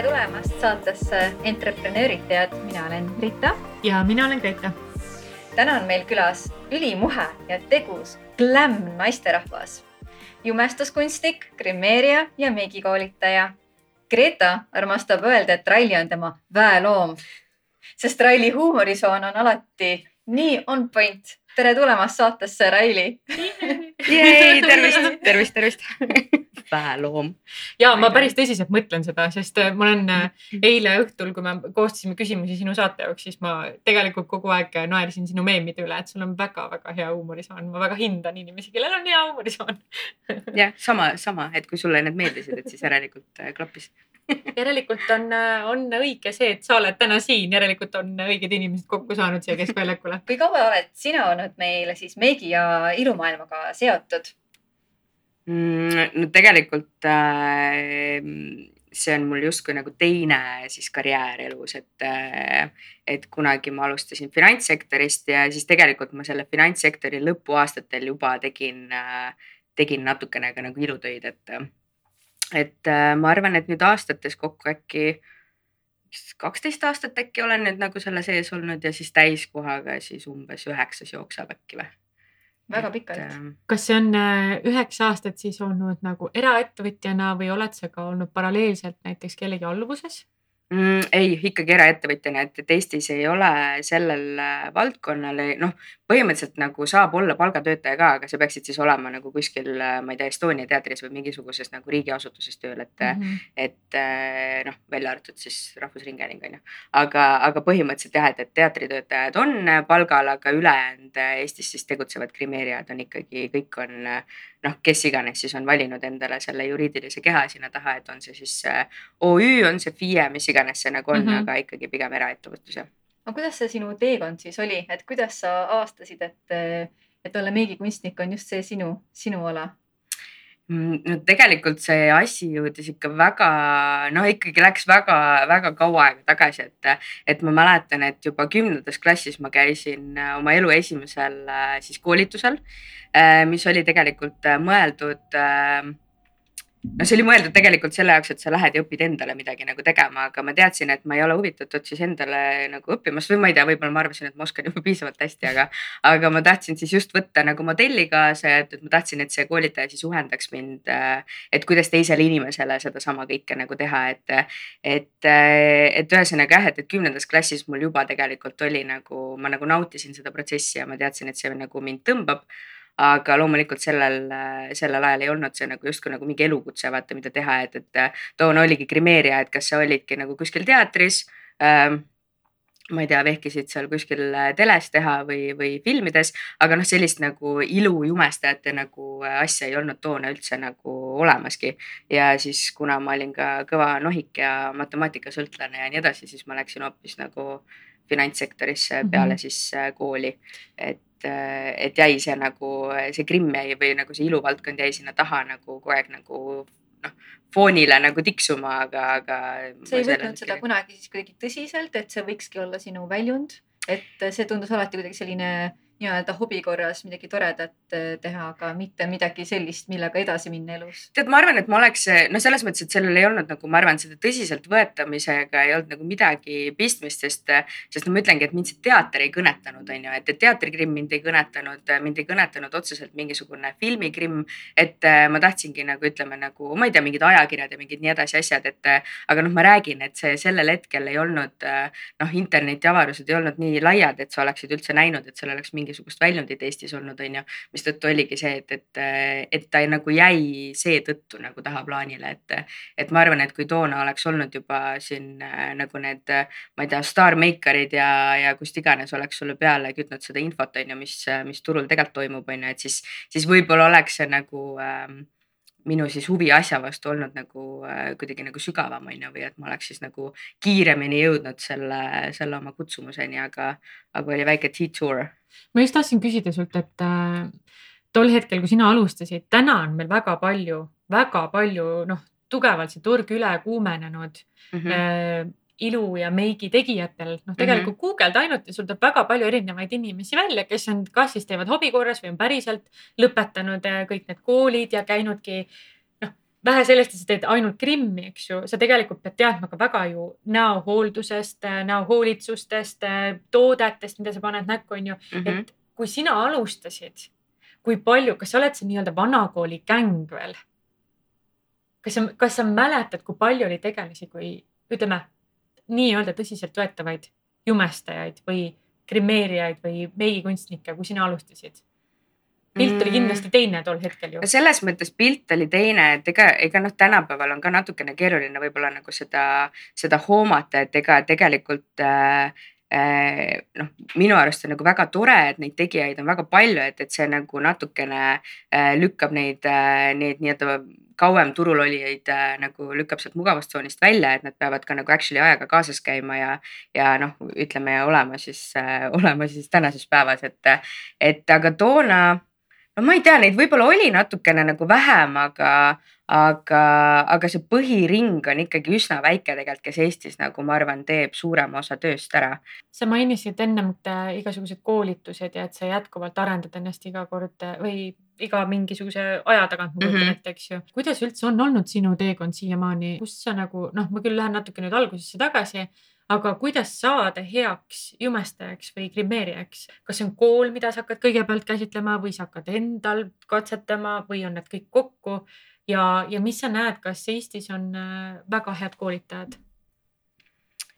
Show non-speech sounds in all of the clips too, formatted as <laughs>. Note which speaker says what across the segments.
Speaker 1: tere tulemast saatesse Entreprenöörid tead, mina olen Rita.
Speaker 2: ja mina olen Grete.
Speaker 1: täna on meil külas ülimuhe ja tegus glam naisterahvas, jumestuskunstnik, grimeerija ja meigikoolitaja. Greta armastab öelda, et Raili on tema väeloom, sest Raili huumorisoon on alati nii on point. Tere tulemast saatesse, Raili.
Speaker 3: Tervist, tervist, tervist! <laughs> Väeloom.
Speaker 2: ja ma päris tõsiselt mõtlen seda, sest äh, ma olen äh, eile õhtul, kui me koostasime küsimusi sinu saate jaoks, siis ma tegelikult kogu aeg naersin sinu meemide üle, et sul on väga-väga hea huumorisoon. ma väga hindan inimesi, kellel on hea huumorisoon
Speaker 3: jah, sama, sama, et kui sulle need meeldisid, et siis järelikult äh, klappis
Speaker 2: järelikult on, on õige see, et sa oled täna siin, järelikult on õiged inimesed kokku saanud siia keskväljakule. <laughs>
Speaker 1: kui kaua oled sina olnud meile siis meigi ja ilumaailmaga seotud?
Speaker 3: mm,? no tegelikult äh, see on mul justkui nagu teine siis karjäär elus, et, äh, et kunagi ma alustasin finantssektorist ja siis tegelikult ma selle finantssektori lõpuaastatel juba tegin, äh, tegin natukene ka nagu ilutöid, et, et äh, ma arvan, et nüüd aastates kokku äkki kaksteist aastat äkki olen nüüd nagu selle sees olnud ja siis täiskohaga siis umbes üheksas jookseb äkki või
Speaker 1: väga pikalt.
Speaker 2: Ähm, kas see on äh, üheksa aastat siis olnud nagu eraettevõtjana või oled sa ka olnud paralleelselt näiteks kellegi alluvuses?
Speaker 3: Mm,? ei, ikkagi eraettevõtjana, et, et Eestis ei ole sellel äh, valdkonnal, noh, põhimõtteliselt nagu saab olla palgatöötaja ka, aga sa peaksid siis olema nagu kuskil, äh, ma ei tea, Estonia teatris või mingisuguses nagu riigiasutuses tööl, et mm, -hmm. et äh, noh, välja arvatud siis Rahvusringhääling on ju. aga, aga põhimõtteliselt jah, et, et teatritöötajad on palgal, aga ülejäänud Eestis siis tegutsevad grimeerijad on ikkagi, kõik on noh, kes iganes siis on valinud endale selle juriidilise keha sinna taha, et on see siis OÜ, on see FIE, mis iganes see nagu on mm, -hmm. aga ikkagi pigem eraettevõtlus jah.
Speaker 1: aga kuidas see sinu teekond siis oli, et kuidas sa avastasid, et, et olla meegikunstnik on just see sinu, sinu ala?
Speaker 3: Mm, no tegelikult see asi jõudis ikka väga, noh, ikkagi läks väga-väga kaua aega tagasi, et, et ma mäletan, et juba kümnendas klassis ma käisin oma elu esimesel siis koolitusel, mis oli tegelikult mõeldud äh, no see oli mõeldud tegelikult selle jaoks, et sa lähed ja õpid endale midagi nagu tegema, aga ma teadsin, et ma ei ole huvitatud siis endale nagu õppimast või ma ei tea, võib-olla ma arvasin, et ma oskan juba piisavalt hästi, aga, aga ma tahtsin siis just võtta nagu modelli kaasa, et, et ma tahtsin, et see koolitaja siis juhendaks mind, et kuidas teisele inimesele sedasama kõike nagu teha, et, et, et ühesõnaga jah, et, et kümnendas klassis mul juba tegelikult oli nagu, ma nagu nautisin seda protsessi ja ma teadsin, et see nagu mind tõmbab aga loomulikult sellel, sellel ajal ei olnud see nagu justkui nagu mingi elukutse, vaata, mida teha, et, et toona oligi grimeerija, et kas sa olidki nagu kuskil teatris ähm, ma ei tea, vehkisid seal kuskil teles teha või, või filmides, aga noh, sellist nagu ilujumestajate nagu asja ei olnud toona üldse nagu olemaski. ja siis, kuna ma olin ka kõva nohik ja matemaatikasõltlane ja nii edasi, siis ma läksin hoopis nagu finantssektorisse peale mm -hmm. siis kooli. et et, jäi see nagu see Krimm jäi või nagu see iluvaldkond jäi sinna taha nagu kogu aeg nagu noh, foonile nagu tiksuma, aga, aga.
Speaker 1: sa ei võtnud seda kunagi siis kuidagi tõsiselt, et see võikski olla sinu väljund, et see tundus alati kuidagi selline nii-öelda hobi korras midagi toredat äh, teha, aga mitte midagi sellist, millega edasi minna elus.
Speaker 3: tead, ma arvan, et ma oleks, no selles mõttes, et sellel ei olnud nagu, ma arvan, seda tõsiseltvõetamisega ei olnud nagu midagi pistmist, sest, sest no ma ütlengi, et mind see teater ei kõnetanud, on ju, et, teatrikrimm mind ei kõnetanud, mind ei kõnetanud otseselt mingisugune filmikrimm. et äh, ma tahtsingi nagu ütleme nagu, ma ei tea, mingid ajakirjad ja mingid nii edasi asjad, et aga noh, ma räägin, et see sellel hetkel ei olnud noh, internetiavarused ei olnud nii laiad, et sa oleksid üldse näinud, et seal oleks mingi mingisugust väljundit Eestis olnud, on ju. mistõttu oligi see, et, et, et ta nagu jäi seetõttu nagu tahaplaanile, et, et ma arvan, et kui toona oleks olnud juba siin äh, nagu need, ma ei tea, staarmeikarid ja, ja kust iganes oleks sulle peale kütnud seda infot, on ju, mis, mis turul tegelikult toimub, on ju, et siis, siis võib-olla oleks see nagu ähm, minu siis huvi asja vastu olnud nagu äh, kuidagi nagu sügavam on ju, või et ma oleks siis nagu kiiremini jõudnud selle, selle oma kutsumuseni, aga, aga oli väike detour.
Speaker 2: ma just tahtsin küsida sult, et äh, tol hetkel, kui sina alustasid, täna on meil väga palju, väga palju noh, tugevalt see turg üle kuumenenud mm. -hmm ilu ja meigi tegijatel, noh tegelikult mm -hmm. guugelda ainult ja sul tuleb väga palju erinevaid inimesi välja, kes on, kas siis teevad hobi korras või on päriselt lõpetanud äh, kõik need koolid ja käinudki noh, vähe sellest, et sa teed ainult krimmi, eks ju, sa tegelikult pead teadma ka väga ju näohooldusest, näohoolitsustest, toodetest, mida sa paned näkku, on ju mm. -hmm. et kui sina alustasid, kui palju, kas sa oled see nii-öelda vanakooli gäng veel? kas sa, kas sa mäletad, kui palju oli tegelasi, kui ütleme nii-öelda tõsiseltvõetavaid jumestajaid või grimeerijaid või meigikunstnikke, kui sina alustasid? pilt oli kindlasti mm. teine tol hetkel ju.
Speaker 3: selles mõttes pilt oli teine, et ega, ega noh, tänapäeval on ka natukene keeruline võib-olla nagu seda, seda hoomata, et ega tegelikult äh, noh, minu arust on nagu väga tore, et neid tegijaid on väga palju, et, et see nagu natukene äh, lükkab neid, neid nii-öelda kauem turul olijaid äh, nagu lükkab sealt mugavustsoonist välja, et nad peavad ka nagu actually ajaga kaasas käima ja, ja noh, ütleme olema siis äh,, <laughs> olema siis tänases päevas, et, et aga toona no ma ei tea, neid võib-olla oli natukene nagu vähem, aga, aga, aga see põhiring on ikkagi üsna väike tegelikult, kes Eestis nagu ma arvan, teeb suurema osa tööst ära.
Speaker 2: sa mainisid ennem igasugused koolitused ja et sa jätkuvalt arendad ennast iga kord või iga mingisuguse aja tagant ma kujutan -hmm. ette, eks ju. kuidas üldse on olnud sinu teekond siiamaani, kus sa nagu noh, ma küll lähen natuke nüüd algusesse tagasi aga kuidas saada heaks jumestajaks või grimeerijaks, kas see on kool, mida sa hakkad kõigepealt käsitlema või sa hakkad endal katsetama või on need kõik kokku ja, ja mis sa näed, kas Eestis on äh, väga head koolitajad?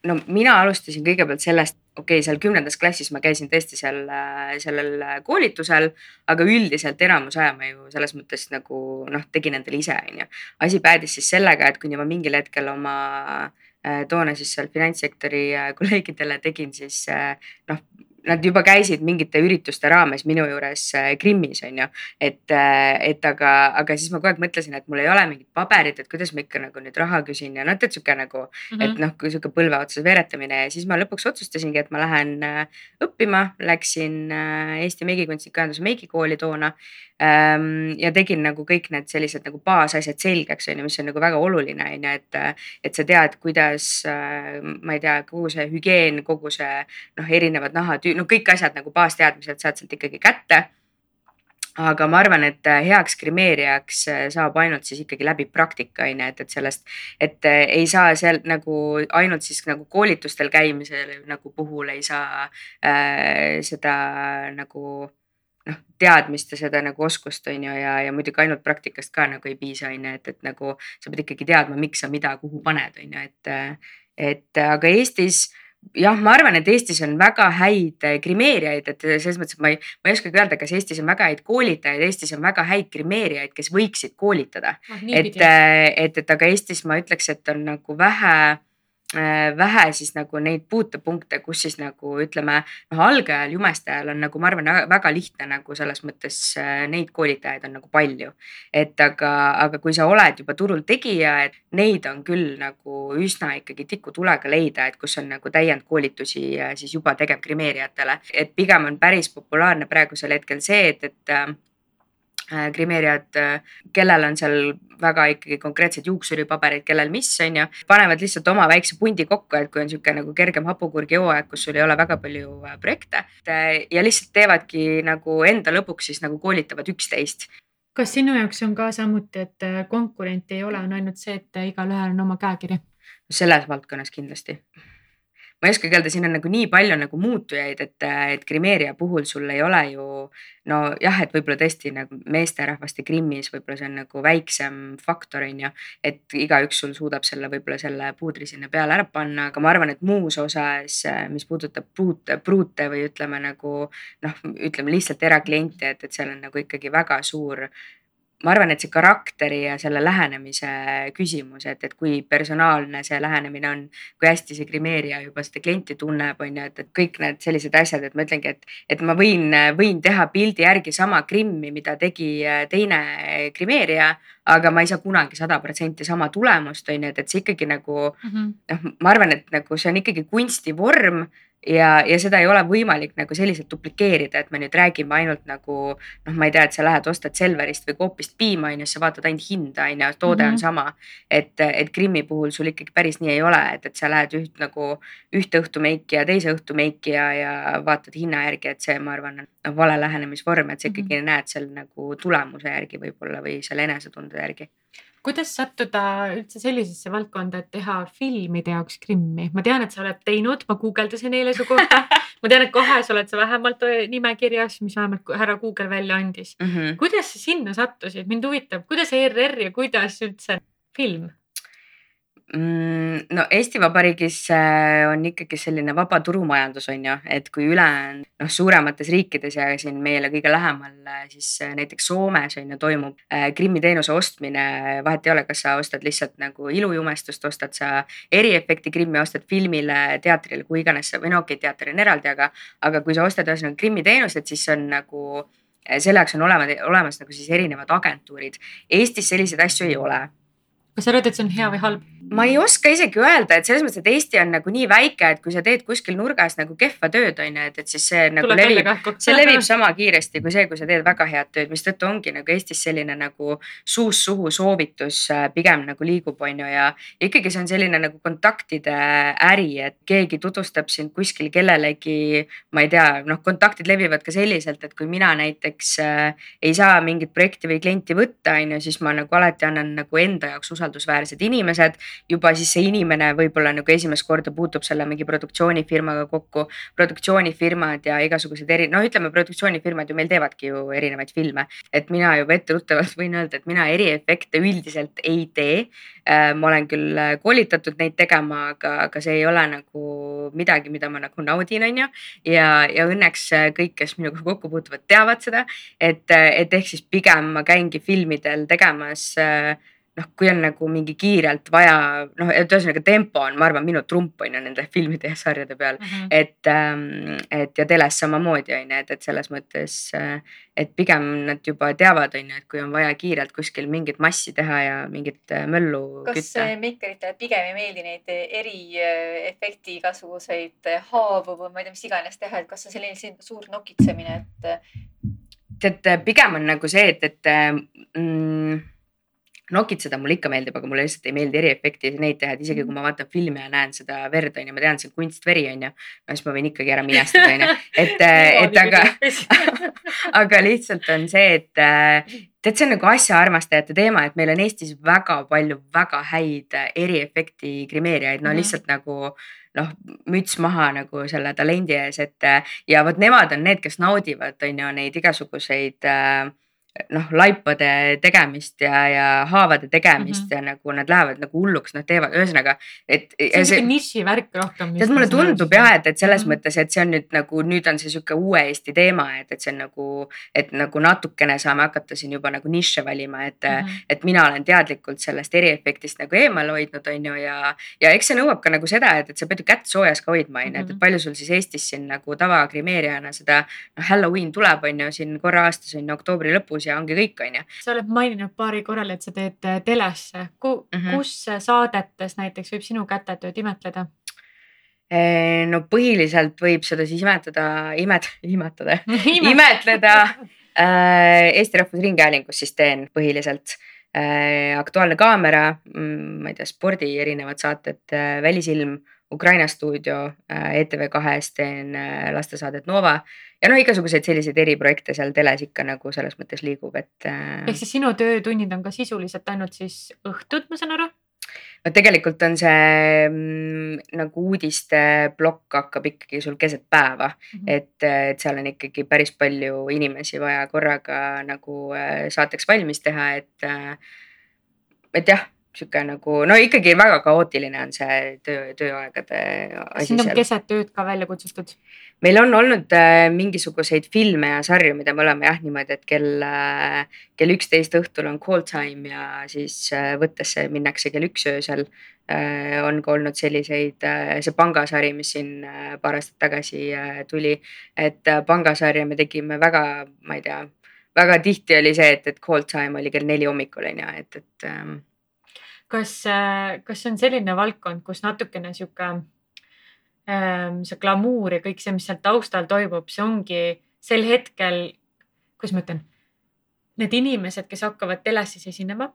Speaker 3: no mina alustasin kõigepealt sellest, okei okay,, seal kümnendas klassis ma käisin tõesti seal äh, sellel koolitusel, aga üldiselt enamus aja ma ju selles mõttes nagu noh, tegin endale ise, onju. asi päädis siis sellega, et kuni ma mingil hetkel oma Äh, toona siis seal finantssektori äh, <laughs> kolleegidele tegin siis äh, noh, nad juba käisid mingite ürituste raames minu juures Krimmis on ju. et, et aga, aga siis ma kogu aeg mõtlesin, et mul ei ole mingit paberit, et kuidas ma ikka nagu nüüd raha küsin ja noh, tead sihuke nagu mm, -hmm. et noh, kui sihuke põlve otsas veeretamine ja siis ma lõpuks otsustasingi, et ma lähen õppima, läksin Eesti Meigikunstniku meigikooli toona ja tegin nagu kõik need sellised nagu baasasjad selgeks, on ju, mis on nagu väga oluline, on ju, et, et sa tead, kuidas, äh, ma ei tea, kogu see hügieen, kogu see noh, erinevad nahatüü-, no kõik asjad nagu baasteadmised saad sealt ikkagi kätte. Aga ma arvan, et heaks grimeerijaks saab ainult siis ikkagi läbi praktika on ju, et, et sellest, et ei saa seal nagu ainult siis nagu koolitustel käimisel nagu puhul ei saa äh, seda nagu noh, teadmist ja seda nagu oskust on ju ja, ja muidugi ainult praktikast ka nagu ei piisa, on ju, et, et nagu sa pead ikkagi teadma, miks sa mida kuhu paned, on ju, et, et aga Eestis jah, ma arvan, et Eestis on väga häid grimeerijaid, et selles mõttes, et ma ei, ma ei oskagi öelda, kas Eestis on väga häid koolitajaid, Eestis on väga häid grimeerijaid, kes võiksid koolitada no,. et, et, et aga Eestis ma ütleks, et on nagu vähe Äh, vähe siis nagu neid puutepunkte, kus siis nagu ütleme noh, algajal jumestajal on nagu ma arvan väga lihtne nagu selles mõttes äh, neid koolitajaid on nagu palju. et aga, aga kui sa oled juba turul tegija, et neid on küll nagu üsna ikkagi tikutulega leida, et kus on nagu täiendkoolitusi siis juba tegevgrimeerijatele, et pigem on päris populaarne praegusel hetkel see, et, et Äh, grimeerijad, äh, kellel on seal väga ikkagi konkreetsed juuksuripaberid, kellel mis on ju, panevad lihtsalt oma väikse pundi kokku, et kui on sihuke nagu kergem hapukurgi hooaeg, kus sul ei ole väga palju äh, projekte. ja lihtsalt teevadki nagu enda lõbuks siis nagu koolitavad üksteist.
Speaker 2: kas sinu jaoks on ka samuti, et konkurenti ei ole, on ainult see, et igalühel on oma käekiri?
Speaker 3: selles valdkonnas kindlasti ma ei oskagi öelda, siin on nagu nii palju nagu muutujaid, et, et grimeeria puhul sul ei ole ju nojah, et võib-olla tõesti nagu meesterahvaste grimmis võib-olla see on nagu väiksem faktor on ju. et igaüks sul suudab selle võib-olla selle puudri sinna peale ära panna, aga ma arvan, et muus osas, mis puudutab pruute, pruute või ütleme nagu noh, ütleme lihtsalt erakliente, et, et seal on nagu ikkagi väga suur ma arvan, et see karakteri ja selle lähenemise küsimus, et, et kui personaalne see lähenemine on, kui hästi see grimeerija juba seda klienti tunneb, on ju, et, et kõik need sellised asjad, et ma ütlengi, et, et ma võin, võin teha pildi järgi sama grimmi, mida tegi teine grimeerija, aga ma ei saa kunagi sada protsenti sama tulemust, on ju, et, et see ikkagi nagu mm -hmm. noh, ma arvan, et nagu see on ikkagi kunstivorm ja, ja seda ei ole võimalik nagu selliselt duplikeerida, et me nüüd räägime ainult nagu noh, ma ei tea, et sa lähed ostad Selverist või Coopist piima on ju, sa vaatad ainult hinda on ju, toode mm -hmm. on mhm. sama. et, et Krimmi puhul sul ikkagi päris nii ei ole, et, et sa lähed üht nagu ühte õhtumeiki ja teise õhtumeiki ja, ja vaatad hinna järgi, et see, ma arvan, on vale lähenemisvorm, et sa ikkagi mm -hmm. näed seal nagu tulemuse järgi võib-olla või selle enesetunde järgi
Speaker 2: kuidas sattuda üldse sellisesse valdkonda, et teha filmide jaoks krimmi? ma tean, et sa oled teinud, ma guugeldasin eile su kohta <laughs> ma tean, et kahes oled sa vähemalt nimekirjas, mis vähemalt härra Google välja andis mm. -hmm. kuidas sa sinna sattusid, mind huvitab, kuidas ERR ja kuidas üldse film?
Speaker 3: Mm, no Eesti Vabariigis äh, on ikkagi selline vaba turumajandus on ju, et kui ülejäänud noh, suuremates riikides ja siin meile kõige lähemal, äh, siis äh, näiteks Soomes on ju toimub Krimmi teenuse ostmine. vahet ei ole, kas sa ostad lihtsalt nagu ilujumestust, ostad sa eriefekti Krimmi, ostad filmile, teatrile, kuhu iganes või no okei okay,, teater on eraldi, aga, aga kui sa ostad ühesõnaga Krimmi teenust, et siis on nagu selle jaoks on olemas, olemas nagu siis erinevad agentuurid. Eestis selliseid asju ei ole
Speaker 2: kas sa arvad, et see on hea või halb?
Speaker 3: Ma ei oska isegi öelda, et selles mõttes, et Eesti on nagu nii väike, et kui sa teed kuskil nurgas nagu kehva tööd, on ju, et, et siis see nagu Tuleb levib, see levib sama kiiresti kui see, kui sa teed väga head tööd, mistõttu ongi nagu Eestis selline nagu suust suhu soovitus äh, pigem nagu liigub, on ju, ja ikkagi see on selline nagu kontaktide äri, et keegi tutvustab sind kuskil kellelegi, ma ei tea, noh, kontaktid levivad ka selliselt, et kui mina näiteks äh, ei saa mingit projekti või klienti võtta, on ju, siis ma nagu alati annan nagu enda jaoks usaldusväärsed inimesed juba siis see inimene võib-olla nagu esimest korda puutub selle mingi produktsioonifirmaga kokku. produktsioonifirmad ja igasugused eri, noh, ütleme produktsioonifirmad ju meil teevadki ju erinevaid filme, et mina juba etteruttavalt <laughs> võin öelda, et mina eriefekte üldiselt ei tee. Äh, ma olen küll äh, koolitatud neid tegema, aga, aga see ei ole nagu midagi, mida ma nagu naudin, on ju. ja, ja õnneks äh, kõik, kes minuga kokku puutuvad, teavad seda, et, et ehk siis pigem ma käingi filmidel tegemas äh, noh, kui on nagu mingi kiirelt vaja, noh, et ühesõnaga tempo on, ma arvan, minu trump on ju nende <laughs> filmide ja sarjade peal mm. -hmm. et, ähm, et ja teles samamoodi on ju, et, et selles mõttes, äh, et pigem nad juba teavad, on ju, et kui on vaja kiirelt kuskil mingit massi teha ja mingit äh, möllu
Speaker 1: kas kütta. kas meikaritele pigem ei meeldi neid eriefekti igasuguseid haavu või ma ei tea, mis iganes teha, et kas see selline suur nokitsemine, et?
Speaker 3: tead, pigem on nagu see, et, et mm, nokitseda mulle ikka meeldib, aga mulle lihtsalt ei meeldi eriefekti neid teha, et isegi kui ma vaatan filmi ja näen seda verd on ju, ma tean, see on kunstveri on ju. no siis ma võin ikkagi ära minestada on ju, et <laughs> et aga <laughs> aga lihtsalt on see, et tead, see on nagu asjaarmastajate teema, et meil on Eestis väga palju väga häid eriefekti grimeerijaid, no mm -hmm. lihtsalt nagu noh, müts maha nagu selle talendi ees, et ja vot nemad on need, kes naudivad, on ju neid igasuguseid äh, noh, laipade tegemist ja, ja haavade tegemist mm -hmm. ja nagu nad lähevad nagu hulluks, nad teevad, ühesõnaga, et.
Speaker 2: see on siuke nišivärk rohkem.
Speaker 3: tead, mulle tundub jah, et, et selles mm -hmm. mõttes, et see on nüüd nagu nüüd on see sihuke uue Eesti teema, et, et see on nagu, et nagu natukene saame hakata siin juba nagu nišše valima, et mm, -hmm. et mina olen teadlikult sellest eriefektist nagu eemal hoidnud, on ju, ja, ja eks see nõuab ka nagu seda, et, et sa pead ju kätt soojas ka hoidma, on ju, et, mhm. palju sul siis Eestis siin nagu tavagrimeerijana seda noh, Halloween tuleb, on ju, siin korra aastas on ju oktoobri lõpus lõpus ja ongi kõik, on ju.
Speaker 2: sa oled maininud paari korral, et sa teed äh, telesse Ku, mm, -hmm. kus saadetes näiteks võib sinu kätetööd imetleda?
Speaker 3: no põhiliselt võib seda siis imetada, imet-, <laughs> imetada imetleda äh, Eesti Rahvusringhäälingus siis teen põhiliselt äh,. Aktuaalne kaamera, mm, ma ei tea, spordi erinevad saated äh,, Välisilm Ukraina stuudio äh, ETV kahes teen äh, lastesaadet Nova ja noh, igasuguseid selliseid eriprojekte seal teles ikka nagu selles mõttes liigub, et.
Speaker 2: Äh, ehk siis sinu töötunnid on ka sisuliselt ainult siis õhtud, ma saan aru?
Speaker 3: no tegelikult on see mm, nagu uudisteplokk hakkab ikkagi sul keset päeva mm, -hmm. et, et seal on ikkagi päris palju inimesi vaja korraga nagu saateks valmis teha, et. et jah sihuke nagu no ikkagi väga kaootiline on see töö, tööaegade
Speaker 2: asi. sind on keset tööd ka välja kutsutud?
Speaker 3: meil on olnud äh, mingisuguseid filme ja sarju, mida me oleme jah niimoodi, et kell äh,, kell üksteist õhtul on call time ja siis äh, võttesse minnakse kell üks öösel äh,. on ka olnud selliseid äh,, see pangasari, mis siin äh, paar aastat tagasi äh, tuli, et äh, pangasarja me tegime väga, ma ei tea, väga tihti oli see, et, et call time oli kell neli hommikul on ju, et, et ähm,
Speaker 2: kas, äh, kas see on selline valdkond, kus natukene sihuke ähm, see glamuur ja kõik see, mis seal taustal toimub, see ongi sel hetkel, kuidas ma ütlen, need inimesed, kes hakkavad teles siis esinema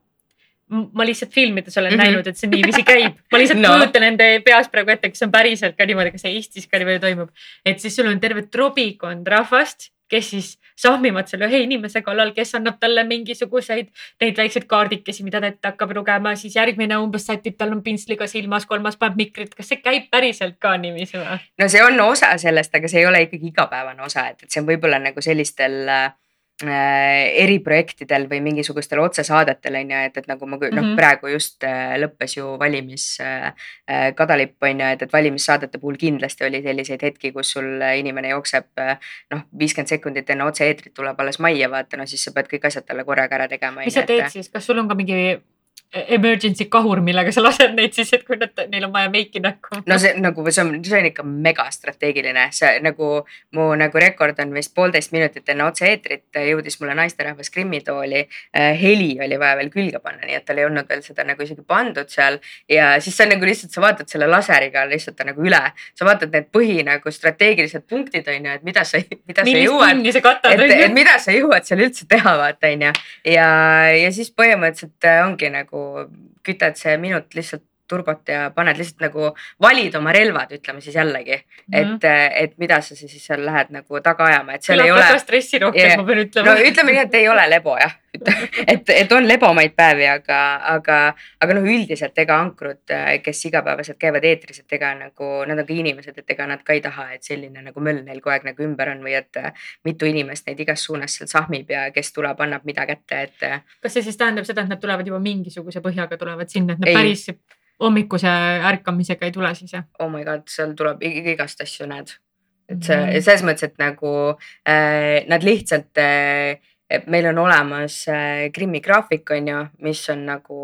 Speaker 2: ma lihtsalt filmides olen mm -hmm. näinud, et see niiviisi käib, ma lihtsalt <laughs> no. kujutan enda peas praegu ette, kas see on päriselt ka niimoodi, kas see Eestis ka niimoodi toimub. et siis sul on terve trobikond rahvast kes siis sahmivad selle ühe inimese kallal, kes annab talle mingisuguseid neid väikseid kaardikesi, mida ta ette hakkab lugema, siis järgmine umbes sätib tal on pintsliga silmas, kolmas paneb mikrit. kas see käib päriselt ka niiviisi või?
Speaker 3: no see on osa sellest, aga see ei ole ikkagi igapäevane osa, et, et see on võib-olla nagu sellistel äh, eriprojektidel või mingisugustel otsesaadetel on ju, et, et nagu ma noh mm -hmm., praegu just äh, lõppes ju valimiskadalipp äh, on ju, et, et valimissaadete puhul kindlasti oli selliseid hetki, kus sul inimene jookseb noh, viiskümmend sekundit enne otse-eetrit tuleb alles majja vaata, no siis sa pead kõik asjad talle korraga ära tegema.
Speaker 2: mis sa teed et... siis, kas sul on ka mingi emergency kahur, millega sa lased neid siis, et kui nad, neil on vaja meiki näkku.
Speaker 3: no see nagu see on, see on ikka mega strateegiline, see nagu mu nagu rekord on vist poolteist minutit enne otse-eetrit jõudis mulle naisterahvas Krimmi tooli. Äh, heli oli vaja veel külge panna, nii et tal ei olnud veel seda nagu isegi pandud seal ja siis sa nagu lihtsalt, sa vaatad selle laseriga lihtsalt nagu üle. sa vaatad need põhi nagu strateegilised punktid on ju, et mida sa, mida
Speaker 2: Millist
Speaker 3: sa jõuad. et, et mida sa jõuad seal üldse teha, vaata on ju. ja, ja siis põhimõtteliselt ongi nagu nagu kütad see minut lihtsalt turbot ja paned lihtsalt nagu, valid oma relvad, ütleme siis jällegi mm. -hmm. et, et mida sa siis seal lähed nagu taga ajama, et seal Kõlab ei ole.
Speaker 2: väga stressirohke, ma pean ütlema.
Speaker 3: no ütleme nii, et ei ole lebo jah <laughs> et, et on lebomaid päevi, aga, aga, aga noh, üldiselt ega ankrud, kes igapäevaselt käivad eetris, et ega nagu nad on ka inimesed, et ega nad ka ei taha, et selline nagu möll neil kogu aeg nagu ümber on või et mitu inimest neid igas suunas seal sahmib ja kes tuleb, annab mida kätte, et.
Speaker 2: kas see siis tähendab seda, et nad tulevad juba mingisuguse põhjaga tulevad sinna, et nad ei. päris hommikuse ärkamisega ei tule siis jah?
Speaker 3: oh my god, seal tuleb igast asju näed. et see mm. selles mõttes, et nagu äh, nad lihtsalt äh, meil on olemas äh, Krimmi graafik on ju, mis on nagu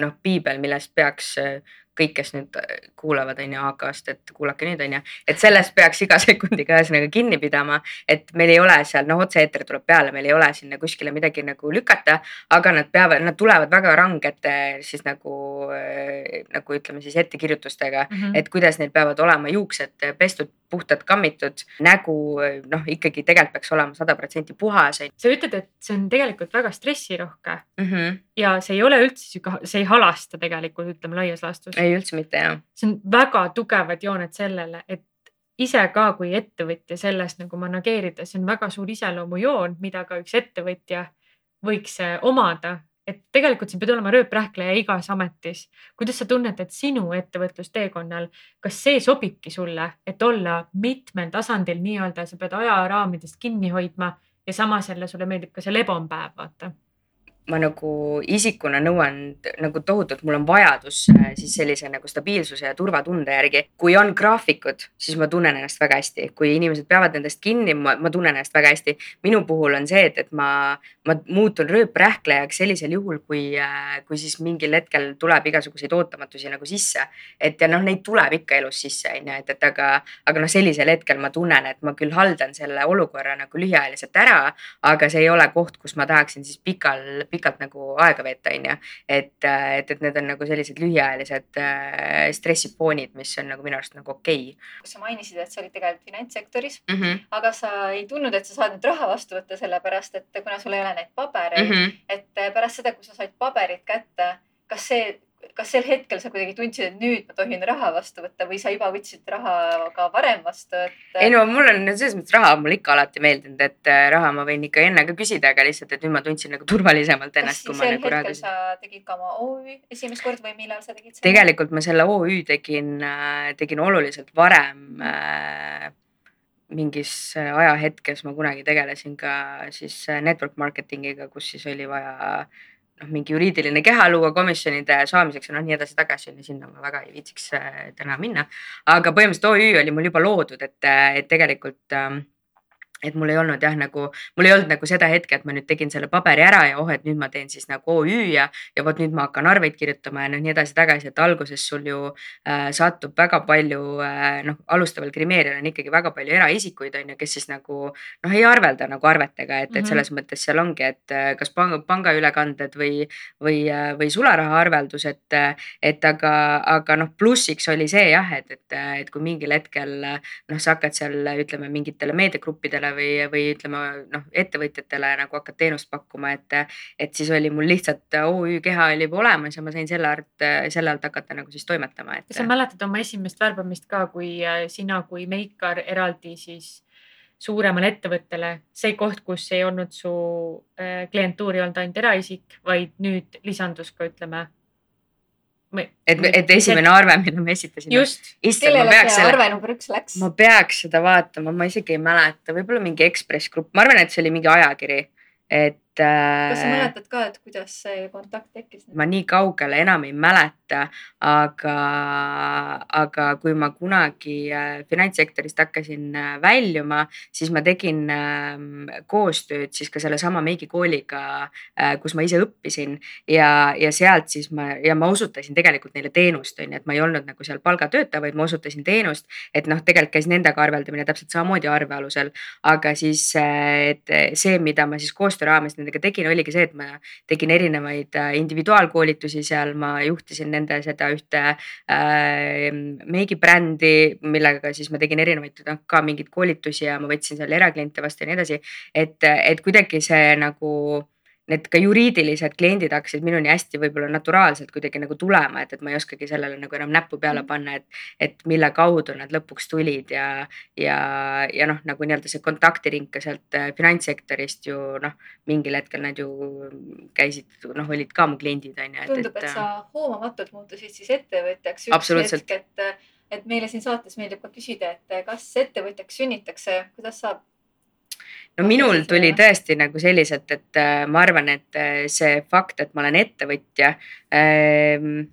Speaker 3: noh, piibel, millest peaks äh, kõik, kes nüüd äh, kuulavad, on ju AK-st, et kuulake nüüd, on ju. et sellest peaks iga <laughs> sekundiga ühesõnaga kinni pidama, et meil ei ole seal, noh, otse-eeter tuleb peale, meil ei ole sinna kuskile midagi nagu lükata. aga nad peavad, nad tulevad väga rangete siis nagu, nagu ütleme siis ettekirjutustega mm, -hmm. et kuidas neil peavad olema juuksed pestud puhtad kammitud, nägu noh, ikkagi tegelikult peaks olema sada protsenti puhas.
Speaker 2: sa ütled, et see on tegelikult väga stressirohke
Speaker 3: mm. -hmm.
Speaker 2: ja see ei ole üldse sihuke, see ei halasta tegelikult, ütleme laias laastus.
Speaker 3: ei üldse mitte jah.
Speaker 2: see on väga tugevad jooned sellele, et ise ka kui ettevõtja sellest nagu manageerida, see on väga suur iseloomujoon, mida ka üks ettevõtja võiks omada et tegelikult sa pead olema rööprähkleja igas ametis. kuidas sa tunned, et sinu ettevõtlusteekonnal, kas see sobibki sulle, et olla mitmel tasandil nii-öelda, sa pead ajaraamidest kinni hoidma ja samas jälle sulle meeldib ka see lebompäev, vaata
Speaker 3: ma nagu isikuna nõuan nagu tohutult, mul on vajadus äh, siis sellise nagu stabiilsuse ja turvatunde järgi. kui on graafikud, siis ma tunnen ennast väga hästi, kui inimesed peavad nendest kinni, ma, ma tunnen ennast väga hästi. minu puhul on see, et, et ma, ma muutun rööprähklejaks sellisel juhul, kui, äh, kui siis mingil hetkel tuleb igasuguseid ootamatusi nagu sisse. et ja noh, neid tuleb ikka elus sisse, on ju, et, et aga, aga noh, sellisel hetkel ma tunnen, et ma küll haldan selle olukorra nagu lühiajaliselt ära, aga see ei ole koht, kus ma tahaksin siis pikal, pikal pikalt nagu aega veeta, on ju. et, et, et need on nagu sellised lühiajalised äh, stressifoonid, mis on nagu minu arust nagu okei okay..
Speaker 1: sa mainisid, et sa olid tegelikult finantssektoris
Speaker 3: mm, -hmm.
Speaker 1: aga sa ei tundnud, et sa saad nüüd raha vastu võtta, sellepärast et kuna sul ei ole neid pabereid mm, -hmm. et pärast seda, kui sa said paberid kätte, kas see kas sel hetkel sa kuidagi tundsid, et nüüd ma tohin raha vastu võtta või sa juba võtsid raha ka varem vastu, et?
Speaker 3: ei no mul on selles mõttes raha on mulle ikka alati meeldinud, et äh, raha ma võin ikka enne ka küsida, aga lihtsalt, et nüüd ma tundsin nagu turvalisemalt ennast.
Speaker 1: kas sel nagu hetkel sa tegid ka oma OÜ esimest korda või millal sa tegid
Speaker 3: seda? tegelikult ma selle OÜ tegin, äh, tegin oluliselt varem äh, mingis ajahetkes ma kunagi tegelesin ka siis network marketing'iga, kus siis oli vaja noh, mingi juriidiline keha luua komisjonide saamiseks ja noh, nii edasi-tagasi on ju, sinna ma väga ei viitsiks äh, täna minna. aga põhimõtteliselt OÜ oli mul juba loodud, et, et tegelikult äh, et mul ei olnud jah, nagu mul ei olnud nagu seda hetke, et ma nüüd tegin selle paberi ära ja oh, et nüüd ma teen siis nagu OÜ ja, ja vot nüüd ma hakkan arveid kirjutama ja noh, nii edasi-tagasi, et alguses sul ju äh, satub väga palju äh, noh, alustaval grimeerijal on ikkagi väga palju eraisikuid on ju, kes siis nagu noh, ei arvelda nagu arvetega, et, et mhm. selles mõttes seal ongi, et äh, kas panga, pangaülekanded või, või, äh, või sularahaarveldus, et, et aga, aga noh, plussiks oli see jah, et, et, et kui mingil hetkel noh, sa hakkad seal ütleme mingitele meediagruppidele või, või ütleme noh, ettevõtjatele nagu hakkad teenust pakkuma, et, et siis oli mul lihtsalt OÜ keha oli juba olemas ja ma sain selle alt, selle alt hakata nagu siis toimetama, et.
Speaker 2: kas sa mäletad oma esimest värbamist ka, kui äh, sina kui meikar eraldi siis suuremale ettevõttele see koht, kus ei olnud su äh, klientuur ei olnud ainult eraisik, vaid nüüd lisandus ka ütleme.
Speaker 3: Et, et esimene arve, mille me esitasime.
Speaker 2: just.
Speaker 1: kellele see selle... arve number üks läks?
Speaker 3: ma peaks seda vaatama, ma isegi ei mäleta, võib-olla mingi Ekspress Grupp, ma arvan, et see oli mingi ajakiri, et.
Speaker 1: Kas sa äh, mäletad ka, et kuidas see kontakt tekkis?
Speaker 3: ma nii kaugele enam ei mäleta, aga, aga kui ma kunagi äh, finantssektorist hakkasin äh, väljuma, siis ma tegin ähm, koostööd siis ka sellesama meigikooliga, kus ma ise õppisin ja, ja sealt siis ma ja ma osutasin tegelikult neile teenust on ju, et ma ei olnud nagu seal palgatöötaja, vaid ma osutasin teenust. et noh, tegelikult käis nendega arveldamine täpselt samamoodi arve alusel, aga siis, et see, mida ma siis koostöö raames nendega tegin, oligi see, et ma tegin erinevaid äh, individuaalkoolitusi seal, ma juhtisin nende seda ühte äh, meigibrändi, millega siis ma tegin erinevaid noh ka mingeid koolitusi ja ma võtsin seal erakliente vastu ja nii edasi. et, et kuidagi see nagu need ka juriidilised kliendid hakkasid minuni hästi võib-olla naturaalselt kuidagi nagu tulema, et, et ma ei oskagi sellele nagu enam näppu peale mm. panna, et, et mille kaudu nad lõpuks tulid ja, ja, ja noh, nagu nii-öelda see kontaktiring ka sealt äh, finantssektorist ju noh, mingil hetkel nad ju käisid, noh, olid ka mu kliendid on
Speaker 1: ju. tundub, et sa hoomamatult muutusid siis ettevõtjaks.
Speaker 3: üks hetk,
Speaker 1: et, et meile siin saates meeldib ka küsida, et kas ettevõtjaks sünnitakse, kuidas saab
Speaker 3: no minul tuli tõesti nagu selliselt, et äh, ma arvan, et äh, see fakt, et ma olen ettevõtja ähm,.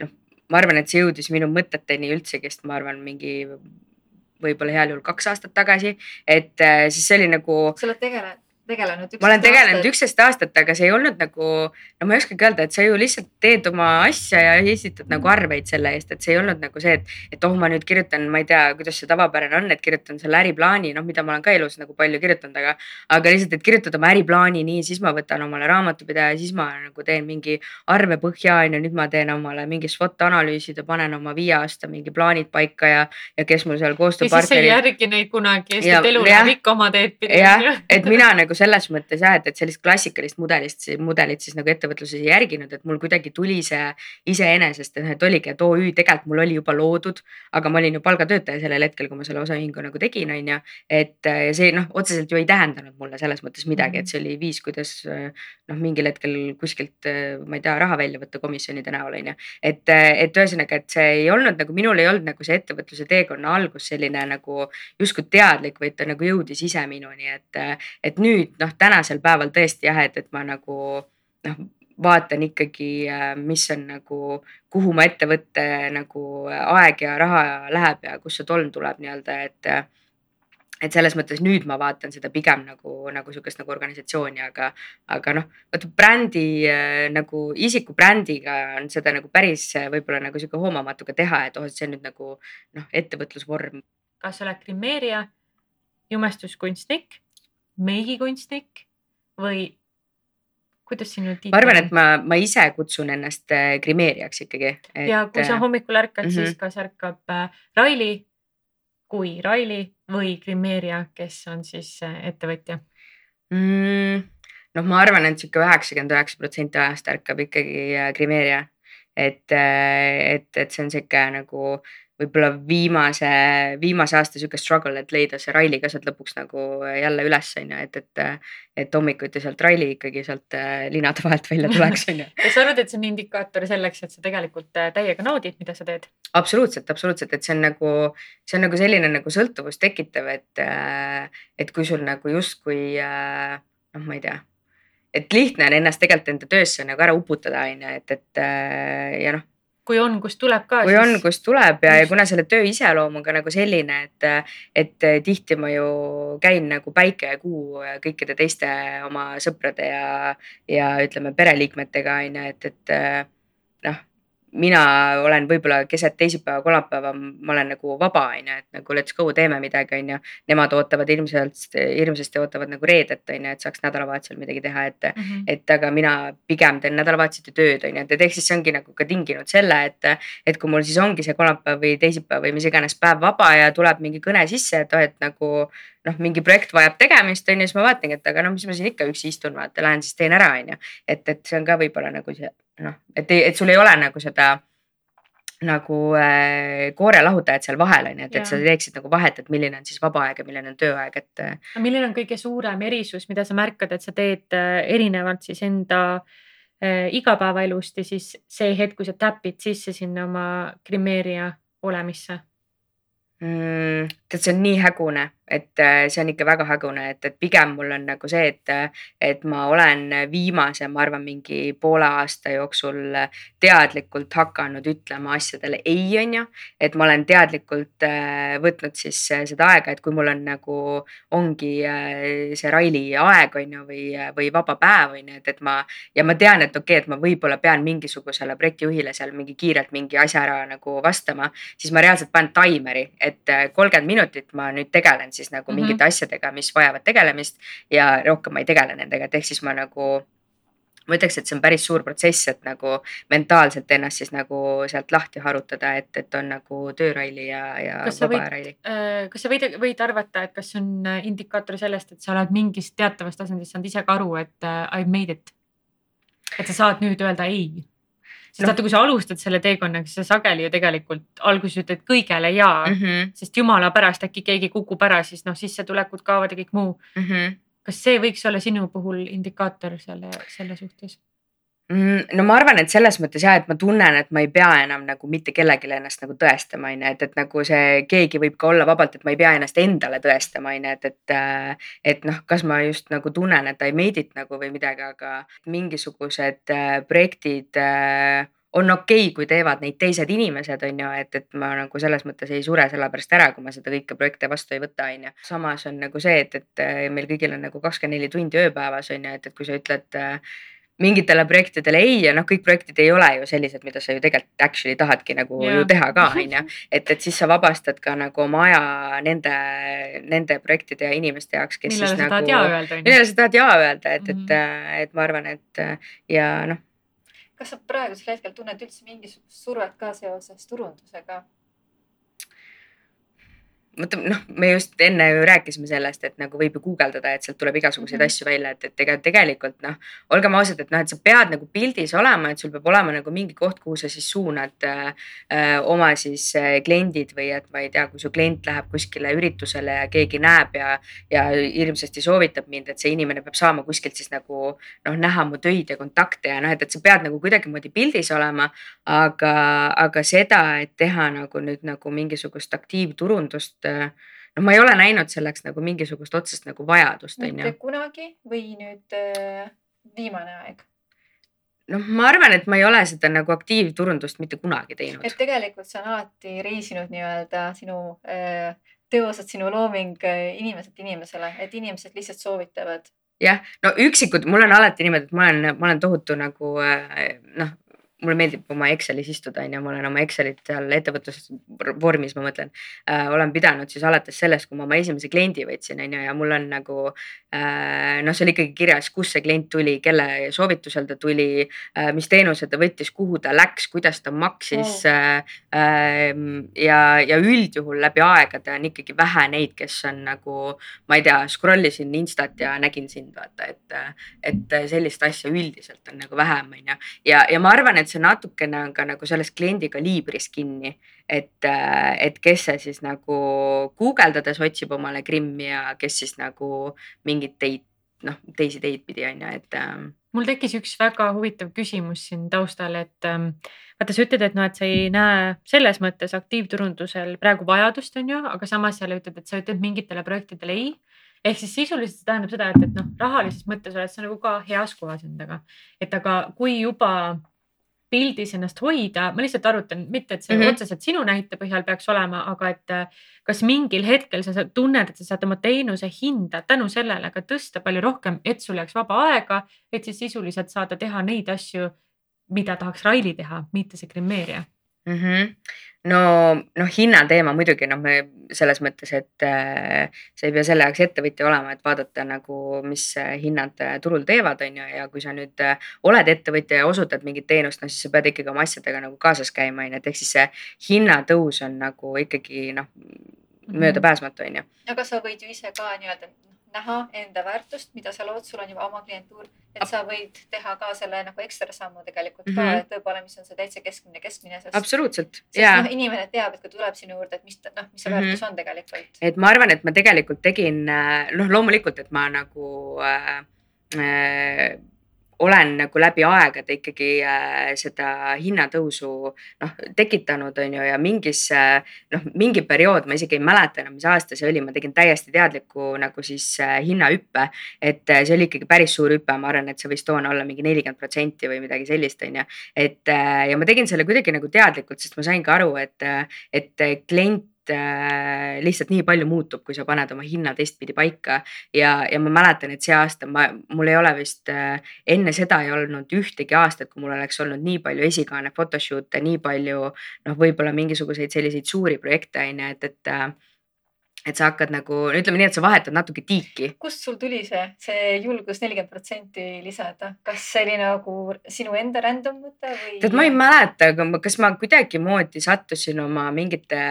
Speaker 3: noh, ma arvan, et see jõudis minu mõteteni üldsegi, sest ma arvan, mingi võib-olla heal juhul kaks aastat tagasi, et äh, siis see oli nagu.
Speaker 1: sa oled tegelenud tegelenud.
Speaker 3: ma olen tegelenud üksteist aastat, aga see ei olnud nagu, no ma ei oskagi öelda, et sa ju lihtsalt teed oma asja ja esitad nagu arveid selle eest, et see ei olnud nagu see, et, et oh, ma nüüd kirjutan, ma ei tea, kuidas see tavapärane on, et kirjutan selle äriplaani, noh, mida ma olen ka elus nagu palju kirjutanud, aga. aga lihtsalt, et kirjutada oma äriplaani nii, siis ma võtan omale raamatupidaja, siis ma nagu teen mingi arvepõhja on ju, nüüd ma teen omale mingi SWOT analüüsid ja panen oma viie aasta mingi plaanid paika ja, ja kes mul seal koostööpartnerid.
Speaker 2: ja siis sa ei järgi neid kunagi, sest elu läheb ikka oma teed
Speaker 3: pidi. jah, et mina nagu selles mõttes jah, et, et sellist klassikalist mudelist, mudelit siis nagu ettevõtluses ei järginud, et mul kuidagi tuli see iseenesest, et oligi, et OÜ tegelikult mul oli juba loodud, aga ma olin ju palgatöötaja sellel hetkel, kui ma selle osaühingu nagu tegin, on ju. et see noh, otseselt ju ei tähendanud mulle selles mõttes midagi, et see oli viis, kuidas noh, mingil hetkel kuskilt, ma ei tea, raha välja võtta komisjonide näol on ju. et, et ühesõnaga, et see ei olnud nagu minul ei olnud nagu see ettevõtluse teekonna algus selline nagu justkui teadlik, vaid ta nagu jõudis ise minuni, et, et nüüd noh, tänasel päeval tõesti jah, et, et ma nagu noh, vaatan ikkagi, mis on nagu, kuhu mu ettevõtte nagu aeg ja raha läheb ja kust see tolm tuleb nii-öelda, et et selles mõttes nüüd ma vaatan seda pigem nagu, nagu sihukest nagu organisatsiooni, aga, aga noh, vaata brändi nagu isiku brändiga on seda nagu päris võib-olla nagu sihuke hoomamatu ka teha, et oh, et see on nüüd nagu noh, ettevõtlusvorm.
Speaker 2: kas sa oled grimeerija, jumestuskunstnik meigikunstnik või kuidas nüüd
Speaker 3: tiitel? ma arvan, et ma, ma ise kutsun ennast äh, grimeerijaks ikkagi
Speaker 2: et.... ja kui sa äh, hommikul ärkad mm, -hmm. siis kas ärkab äh, Raili kui Raili või grimeerija, kes on siis ettevõtja
Speaker 3: mm,? noh, ma arvan, et sihuke üheksakümmend üheksa protsenti ajast ärkab ikkagi grimeerija. et, et, et see on sihuke nagu võib-olla viimase, viimase aasta sihuke struggle, et leida see Raili ka sealt lõpuks nagu jälle üles on ju, et, et. et hommikuti sealt Raili ikkagi sealt äh, linade vahelt välja <laughs> tuleks on ju.
Speaker 2: kas sa arvad, et see on indikaator selleks, et sa tegelikult äh, täiega naudid, mida sa teed?
Speaker 3: absoluutselt, absoluutselt, et see on nagu, see on nagu selline nagu sõltuvust tekitav, et, äh, et kui sul nagu justkui noh, ma ei tea et lihtne on ennast tegelikult enda töösse nagu ära uputada, on ju, et, et ja noh,
Speaker 2: kui on, kust tuleb ka.
Speaker 3: kui siis... on, kust tuleb ja, ja kuna selle töö iseloom on ka nagu selline, et, et tihti ma ju käin nagu päike ja kuu kõikide teiste oma sõprade ja, ja ütleme pereliikmetega on ju, et, et noh mina olen võib-olla keset teisipäeva, kolmapäeva, ma olen nagu vaba, on ju, et nagu let's go, teeme midagi, on ju. Nemad ootavad ilmselt, hirmsasti ootavad nagu reedet, on ju, et saaks nädalavahetusel midagi teha, et mm, -hmm. et aga mina pigem teen nädalavahetuseti tööd, on ju, et, ehk siis see ongi nagu ka tinginud selle, et. et kui mul siis ongi see kolmapäev või teisipäev või mis iganes päev vaba ja tuleb mingi kõne sisse, et oh, et nagu noh, mingi projekt vajab tegemist, on ju, siis ma vaatangi, et aga no mis ma siin ikka üksi istun, vaata, lähen siis teen ära, on ju. et, et see on ka võib-olla nagu see noh, et, et sul ei ole nagu seda nagu äh, koorelahutajad seal vahel on ju, et, et sa teeksid nagu vahet, et milline on siis vaba aeg ja milline on tööaeg, et äh,
Speaker 2: aga milline on kõige suurem erisus, mida sa märkad, et sa teed äh, erinevalt siis enda äh, igapäevaelust ja siis see hetk, kui sa täpid sisse sinna oma grimeerija olemisse?
Speaker 3: mm, tead, see on nii hägune, et äh, see on ikka väga hägune, et, et pigem mul on nagu see, et, et ma olen viimase, ma arvan, mingi poole aasta jooksul teadlikult hakanud ütlema asjadele ei, on ju. et ma olen teadlikult äh, võtnud siis seda aega, et kui mul on nagu, ongi äh, see Raili aeg, on ju, või, või vaba päev, on ju, et, et ma ja ma tean, et okei okay,, et ma võib-olla pean mingisugusele projektijuhile seal mingi kiirelt mingi asja ära nagu vastama, siis ma reaalselt panen taimeri, et kolmkümmend minutit ma nüüd tegelen siis nagu
Speaker 2: Mhm.
Speaker 3: mingite asjadega, mis vajavad tegelemist ja rohkem ma ei tegele nendega, et ehk siis ma nagu ma ütleks, et see on päris suur protsess, et nagu mentaalselt ennast siis nagu sealt lahti harutada, et, et on nagu tööraili ja, ja
Speaker 2: Kas
Speaker 3: vaba raili.
Speaker 2: Äh, kas sa võid, võid arvata, et kas on äh, indikaator sellest, et sa oled mingist teatavast tasandist saanud ise ka aru, et äh, I made it? et sa saad nüüd öelda ei? Sest vaata, kui sa alustad selle teekonnaga, siis sa sageli ju tegelikult alguses ütled kõigele mm.,
Speaker 3: Mm -hmm,
Speaker 2: sest jumala pärast äkki keegi kukub ära, siis noh, sissetulekud kaovad ja kõik muu.
Speaker 3: mm -hmm.
Speaker 2: kas see võiks olla sinu puhul indikaator selle, selle suhtes?
Speaker 3: Mm, no ma arvan, et selles mõttes jah, et ma tunnen, et ma ei pea enam nagu mitte kellelegi ennast nagu tõestama, on ju, et, et nagu see keegi võib ka olla vabalt, et ma ei pea ennast endale tõestama, on ju, et, et. äh, et noh, kas ma just nagu tunnen, et I made it nagu või midagi, aga mingisugused äh, projektid äh, on okei okay, kui teevad neid teised inimesed, on ju, et, et ma nagu selles mõttes ei sure selle pärast ära, kui ma seda kõike projekte vastu ei võta, on ju. samas on nagu see, et, et meil kõigil on nagu kakskümmend neli tundi ööpäevas on ju, et, et kui sa ütled äh, mingitele projektidele ei ja noh, kõik projektid ei ole ju sellised, mida sa ju tegelikult actually tahadki nagu
Speaker 2: Jaa.
Speaker 3: ju teha ka, <laughs> on ju. et, et siis sa vabastad ka nagu oma aja nende, nende projektide ja inimeste jaoks, kes
Speaker 2: millele
Speaker 3: siis
Speaker 2: sa
Speaker 3: nagu.
Speaker 2: tahad jaa öelda, on ju?
Speaker 3: millele sa tahad jaa öelda, et mm,
Speaker 2: Mhm.
Speaker 3: -hmm. et, et ma arvan, et ja noh,
Speaker 1: kas sa praegusel hetkel tunned üldse mingisugust survet ka seoses turundusega?
Speaker 3: Vaata noh, me just enne ju rääkisime sellest, et nagu võib ju guugeldada, et sealt tuleb igasuguseid mm. -hmm. asju välja, et, et ega tegelikult noh, olgem ausad, et noh, et sa pead nagu pildis olema, et sul peab olema nagu mingi koht, kuhu sa siis suunad äh, äh, oma siis äh, kliendid või et ma ei tea, kui su klient läheb kuskile üritusele ja keegi näeb ja, ja hirmsasti soovitab mind, et see inimene peab saama kuskilt siis nagu noh, näha mu töid ja kontakte ja noh, et, et sa pead nagu kuidagimoodi pildis olema. aga, aga seda, et teha nagu nüüd nagu mingisugust aktiivturundust noh, ma ei ole näinud selleks nagu mingisugust otsest nagu vajadust,
Speaker 1: mitte kunagi või nüüd äh, viimane aeg?
Speaker 3: noh, ma arvan, et ma ei ole seda nagu aktiivturundust mitte kunagi teinud.
Speaker 1: et tegelikult see on alati reisinud nii-öelda sinu äh, teosed, sinu looming äh, inimeselt inimesele, et inimesed lihtsalt soovitavad.
Speaker 3: jah, no üksikud, mul on alati niimoodi, et ma olen, ma olen tohutu nagu äh, noh, mulle meeldib oma Excelis istuda, on ju, ma olen oma Excelit seal ettevõtlusvormis, ma mõtlen äh,. olen pidanud siis alates sellest, kui ma oma esimese kliendi võtsin, on ju, ja mul on nagu äh, noh, seal ikkagi kirjas, kust see klient tuli, kelle soovitusel ta tuli äh,, mis teenuse ta võttis, kuhu ta läks, kuidas ta maksis
Speaker 1: Oh.
Speaker 3: äh, äh, ja, ja üldjuhul läbi aegade on ikkagi vähe neid, kes on nagu ma ei tea, scroll isin Instat ja nägin sind, vaata, et, et sellist asja üldiselt on nagu vähem, on ju. ja, ja ma arvan, et see natukene on ka nagu sellest kliendi kaliibris kinni, et, et kes see siis nagu guugeldades otsib omale Krimmi ja kes siis nagu mingeid teid, noh, teisi teid pidi, on ju, et ähm,
Speaker 2: mul tekkis üks väga huvitav küsimus siin taustal, et ähm, vaata, sa ütled, et noh, et sa ei näe selles mõttes aktiivturundusel praegu vajadust, on ju, aga samas jälle ütled, et sa ütled mingitele projektidele ei. ehk siis sisuliselt see tähendab seda, et, et noh, rahalises mõttes oled sa nagu ka heas kohas endaga. et aga kui juba pildis ennast hoida, ma lihtsalt arutan, mitte et see mm. -hmm. otseselt sinu näite põhjal peaks olema, aga et äh, kas mingil hetkel sa tunned, et sa saad oma teenuse hinda tänu sellele ka tõsta palju rohkem, et sul jääks vaba aega, et siis sisuliselt saada teha neid asju, mida tahaks Raili teha, mitte see grimeerija.
Speaker 3: Mm. -hmm. no, noh, hinnateema muidugi noh, me selles mõttes, et äh, sa ei pea selle jaoks ettevõtja olema, et vaadata nagu, mis äh, hinnad äh, turul teevad, on ju, ja kui sa nüüd oled ettevõtja ja osutad mingit teenust, noh siis sa pead ikkagi oma asjadega nagu kaasas käima, on ju, et ehk siis see hinnatõus on nagu ikkagi noh, möödapääsmatu, on ju.
Speaker 1: aga sa võid ju ise ka nii-öelda noh, näha enda väärtust, mida sa lood, sul on juba oma klientuur, et sa võid teha ka selle nagu ekstra sammu tegelikult mm -hmm. ka, et võib-olla, mis on see täitsa keskmine, keskmine,
Speaker 3: absoluutselt
Speaker 1: sest
Speaker 3: ja
Speaker 1: noh, inimene teab, et kui tuleb sinu juurde, et mis ta noh, mis see
Speaker 3: Mhm.
Speaker 1: väärtus on tegelikult.
Speaker 3: et ma arvan, et ma tegelikult tegin, noh, loomulikult, et ma nagu äh, äh, olen nagu läbi aegade ikkagi äh, seda hinnatõusu noh tekitanud, on ju, ja mingis äh, noh, mingi periood, ma isegi ei mäleta enam, mis aasta see oli, ma tegin täiesti teadliku nagu siis äh, hinnahüppe. et see oli ikkagi päris suur hüpe, ma arvan, et see võis toona olla mingi nelikümmend protsenti või midagi sellist, on ju. et ja ma tegin selle kuidagi nagu teadlikult, sest ma sain ka aru, et, et klient lihtsalt nii palju muutub, kui sa paned oma hinna teistpidi paika. Ja, ja ma mäletan, et see aasta ma, mul ei ole vist äh, enne seda ei olnud ühtegi aastat, kui mul oleks olnud nii palju esikaane photoshoot'e, nii palju noh, võib-olla mingisuguseid selliseid suuri projekte on ju, et, et äh, et sa hakkad nagu ütleme nii, et sa vahetad natuke tiiki.
Speaker 1: kust sul tuli see, see julgus nelikümmend protsenti lisada, kas see oli nagu sinu enda random mõte või?
Speaker 3: tead, ma ei mäleta, kas ma kuidagimoodi sattusin oma mingite,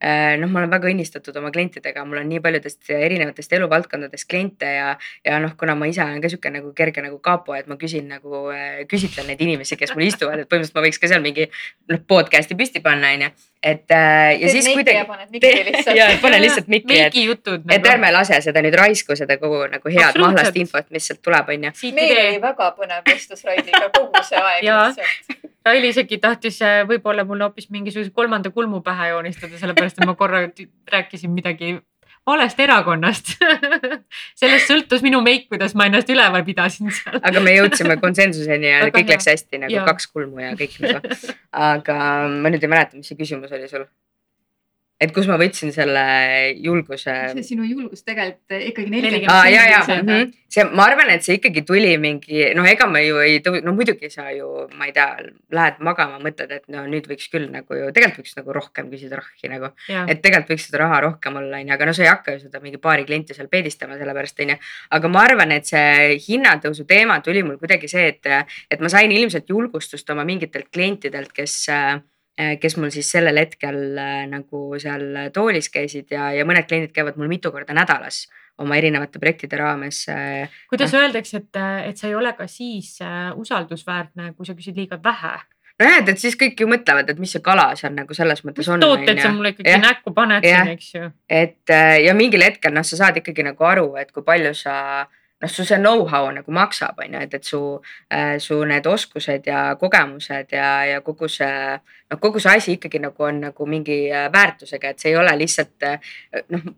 Speaker 3: noh, ma olen väga õnnistatud oma klientidega, mul on nii paljudest erinevatest eluvaldkondadest kliente ja, ja noh, kuna ma ise olen ka sihuke nagu kerge nagu kapo, et ma küsin nagu, küsitlen neid inimesi, kes mul istuvad, et põhimõtteliselt ma võiks ka seal mingi noh, podcast'i püsti panna, onju. Et äh, ja
Speaker 1: Teed
Speaker 3: siis kuidagi.
Speaker 1: ja
Speaker 3: pane lihtsalt mikri, et,
Speaker 2: jutud
Speaker 3: et ärme lase seda nüüd raisku, seda kogu nagu head mahlast infot, mis sealt tuleb, onju.
Speaker 1: meil oli väga põnev vestlus Railiga kogu see aeg lihtsalt.
Speaker 2: Raili isegi tahtis äh, võib-olla mulle hoopis mingisuguse kolmanda kulmu pähe joonistada, sellepärast et ma korra rääkisin midagi valest erakonnast <laughs> sellest sõltus minu meik, kuidas ma ennast üleval pidasin seal.
Speaker 3: aga me jõudsime konsensuseni ja <laughs>
Speaker 2: Väga
Speaker 3: kõik
Speaker 2: hea.
Speaker 3: läks hästi nagu
Speaker 2: Jaa.
Speaker 3: kaks kulmu ja kõik nagu. aga ma nüüd ei mäleta, mis see küsimus oli sul. Et kus ma võtsin selle julguse.
Speaker 1: see sinu julgus tegelikult ikkagi
Speaker 2: Nelikümmend
Speaker 3: aa ja, ja mm -hmm. see, ma arvan, et see ikkagi tuli mingi, noh, ega ma ju ei tõu-, no muidugi sa ju, ma ei tea, lähed magama, mõtled, et no nüüd võiks küll nagu ju, tegelikult võiks nagu rohkem küsida rahhi nagu. et tegelikult võiks seda raha rohkem olla, onju, aga no sa ei hakka ju seda mingi paari klienti seal peedistama, sellepärast onju. aga ma arvan, et see hinnatõusu teema tuli mul kuidagi see, et, et ma sain ilmselt julgustust oma mingitelt klientidelt, kes äh, kes mul siis sellel hetkel äh, nagu seal toolis käisid ja, ja mõned kliendid käivad mul mitu korda nädalas oma erinevate projektide raames. äh,
Speaker 2: kuidas öeldakse, et, et sa ei ole ka siis äh, usaldusväärne, kui sa küsid liiga vähe.
Speaker 3: nojah, et, siis kõik ju mõtlevad, et mis see kala seal nagu selles mõttes
Speaker 2: mis
Speaker 3: on.
Speaker 2: tooted sa mulle ikkagi
Speaker 3: Jah.
Speaker 2: näkku paned
Speaker 3: Jah.
Speaker 2: siin, eks ju.
Speaker 3: et äh, ja mingil hetkel noh, sa saad ikkagi nagu aru, et kui palju sa noh, su see know-how nagu maksab, on ju, et, et su äh,, su need oskused ja kogemused ja, ja kogu see noh, kogu see asi ikkagi nagu on nagu mingi äh, väärtusega, et see ei ole lihtsalt äh, noh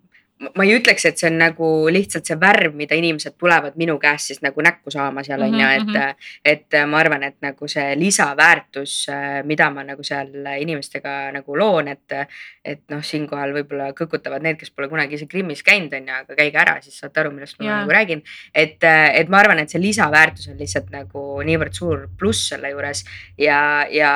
Speaker 3: ma ei ütleks, et see on nagu lihtsalt see värv, mida inimesed tulevad minu käest siis nagu näkku saama seal on ju,
Speaker 2: Mhm,
Speaker 3: et, et ma arvan, et nagu see lisaväärtus, mida ma nagu seal inimestega nagu loon, et, et noh, siinkohal võib-olla kõkutavad need, kes pole kunagi ise Krimmis käinud, on ju, aga käige ära, siis saate aru, millest ma
Speaker 2: Jaa.
Speaker 3: nagu räägin. et, et ma arvan, et see lisaväärtus on lihtsalt nagu niivõrd suur pluss selle juures ja, ja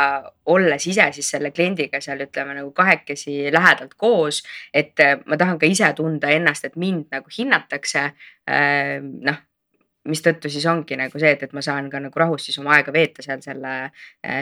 Speaker 3: olles ise siis selle kliendiga seal ütleme nagu kahekesi lähedalt koos, et ma tahan ka ise tunda ennast, et mind nagu hinnatakse. noh, mistõttu siis ongi nagu see, et, et ma saan ka nagu rahus siis oma aega veeta seal selle,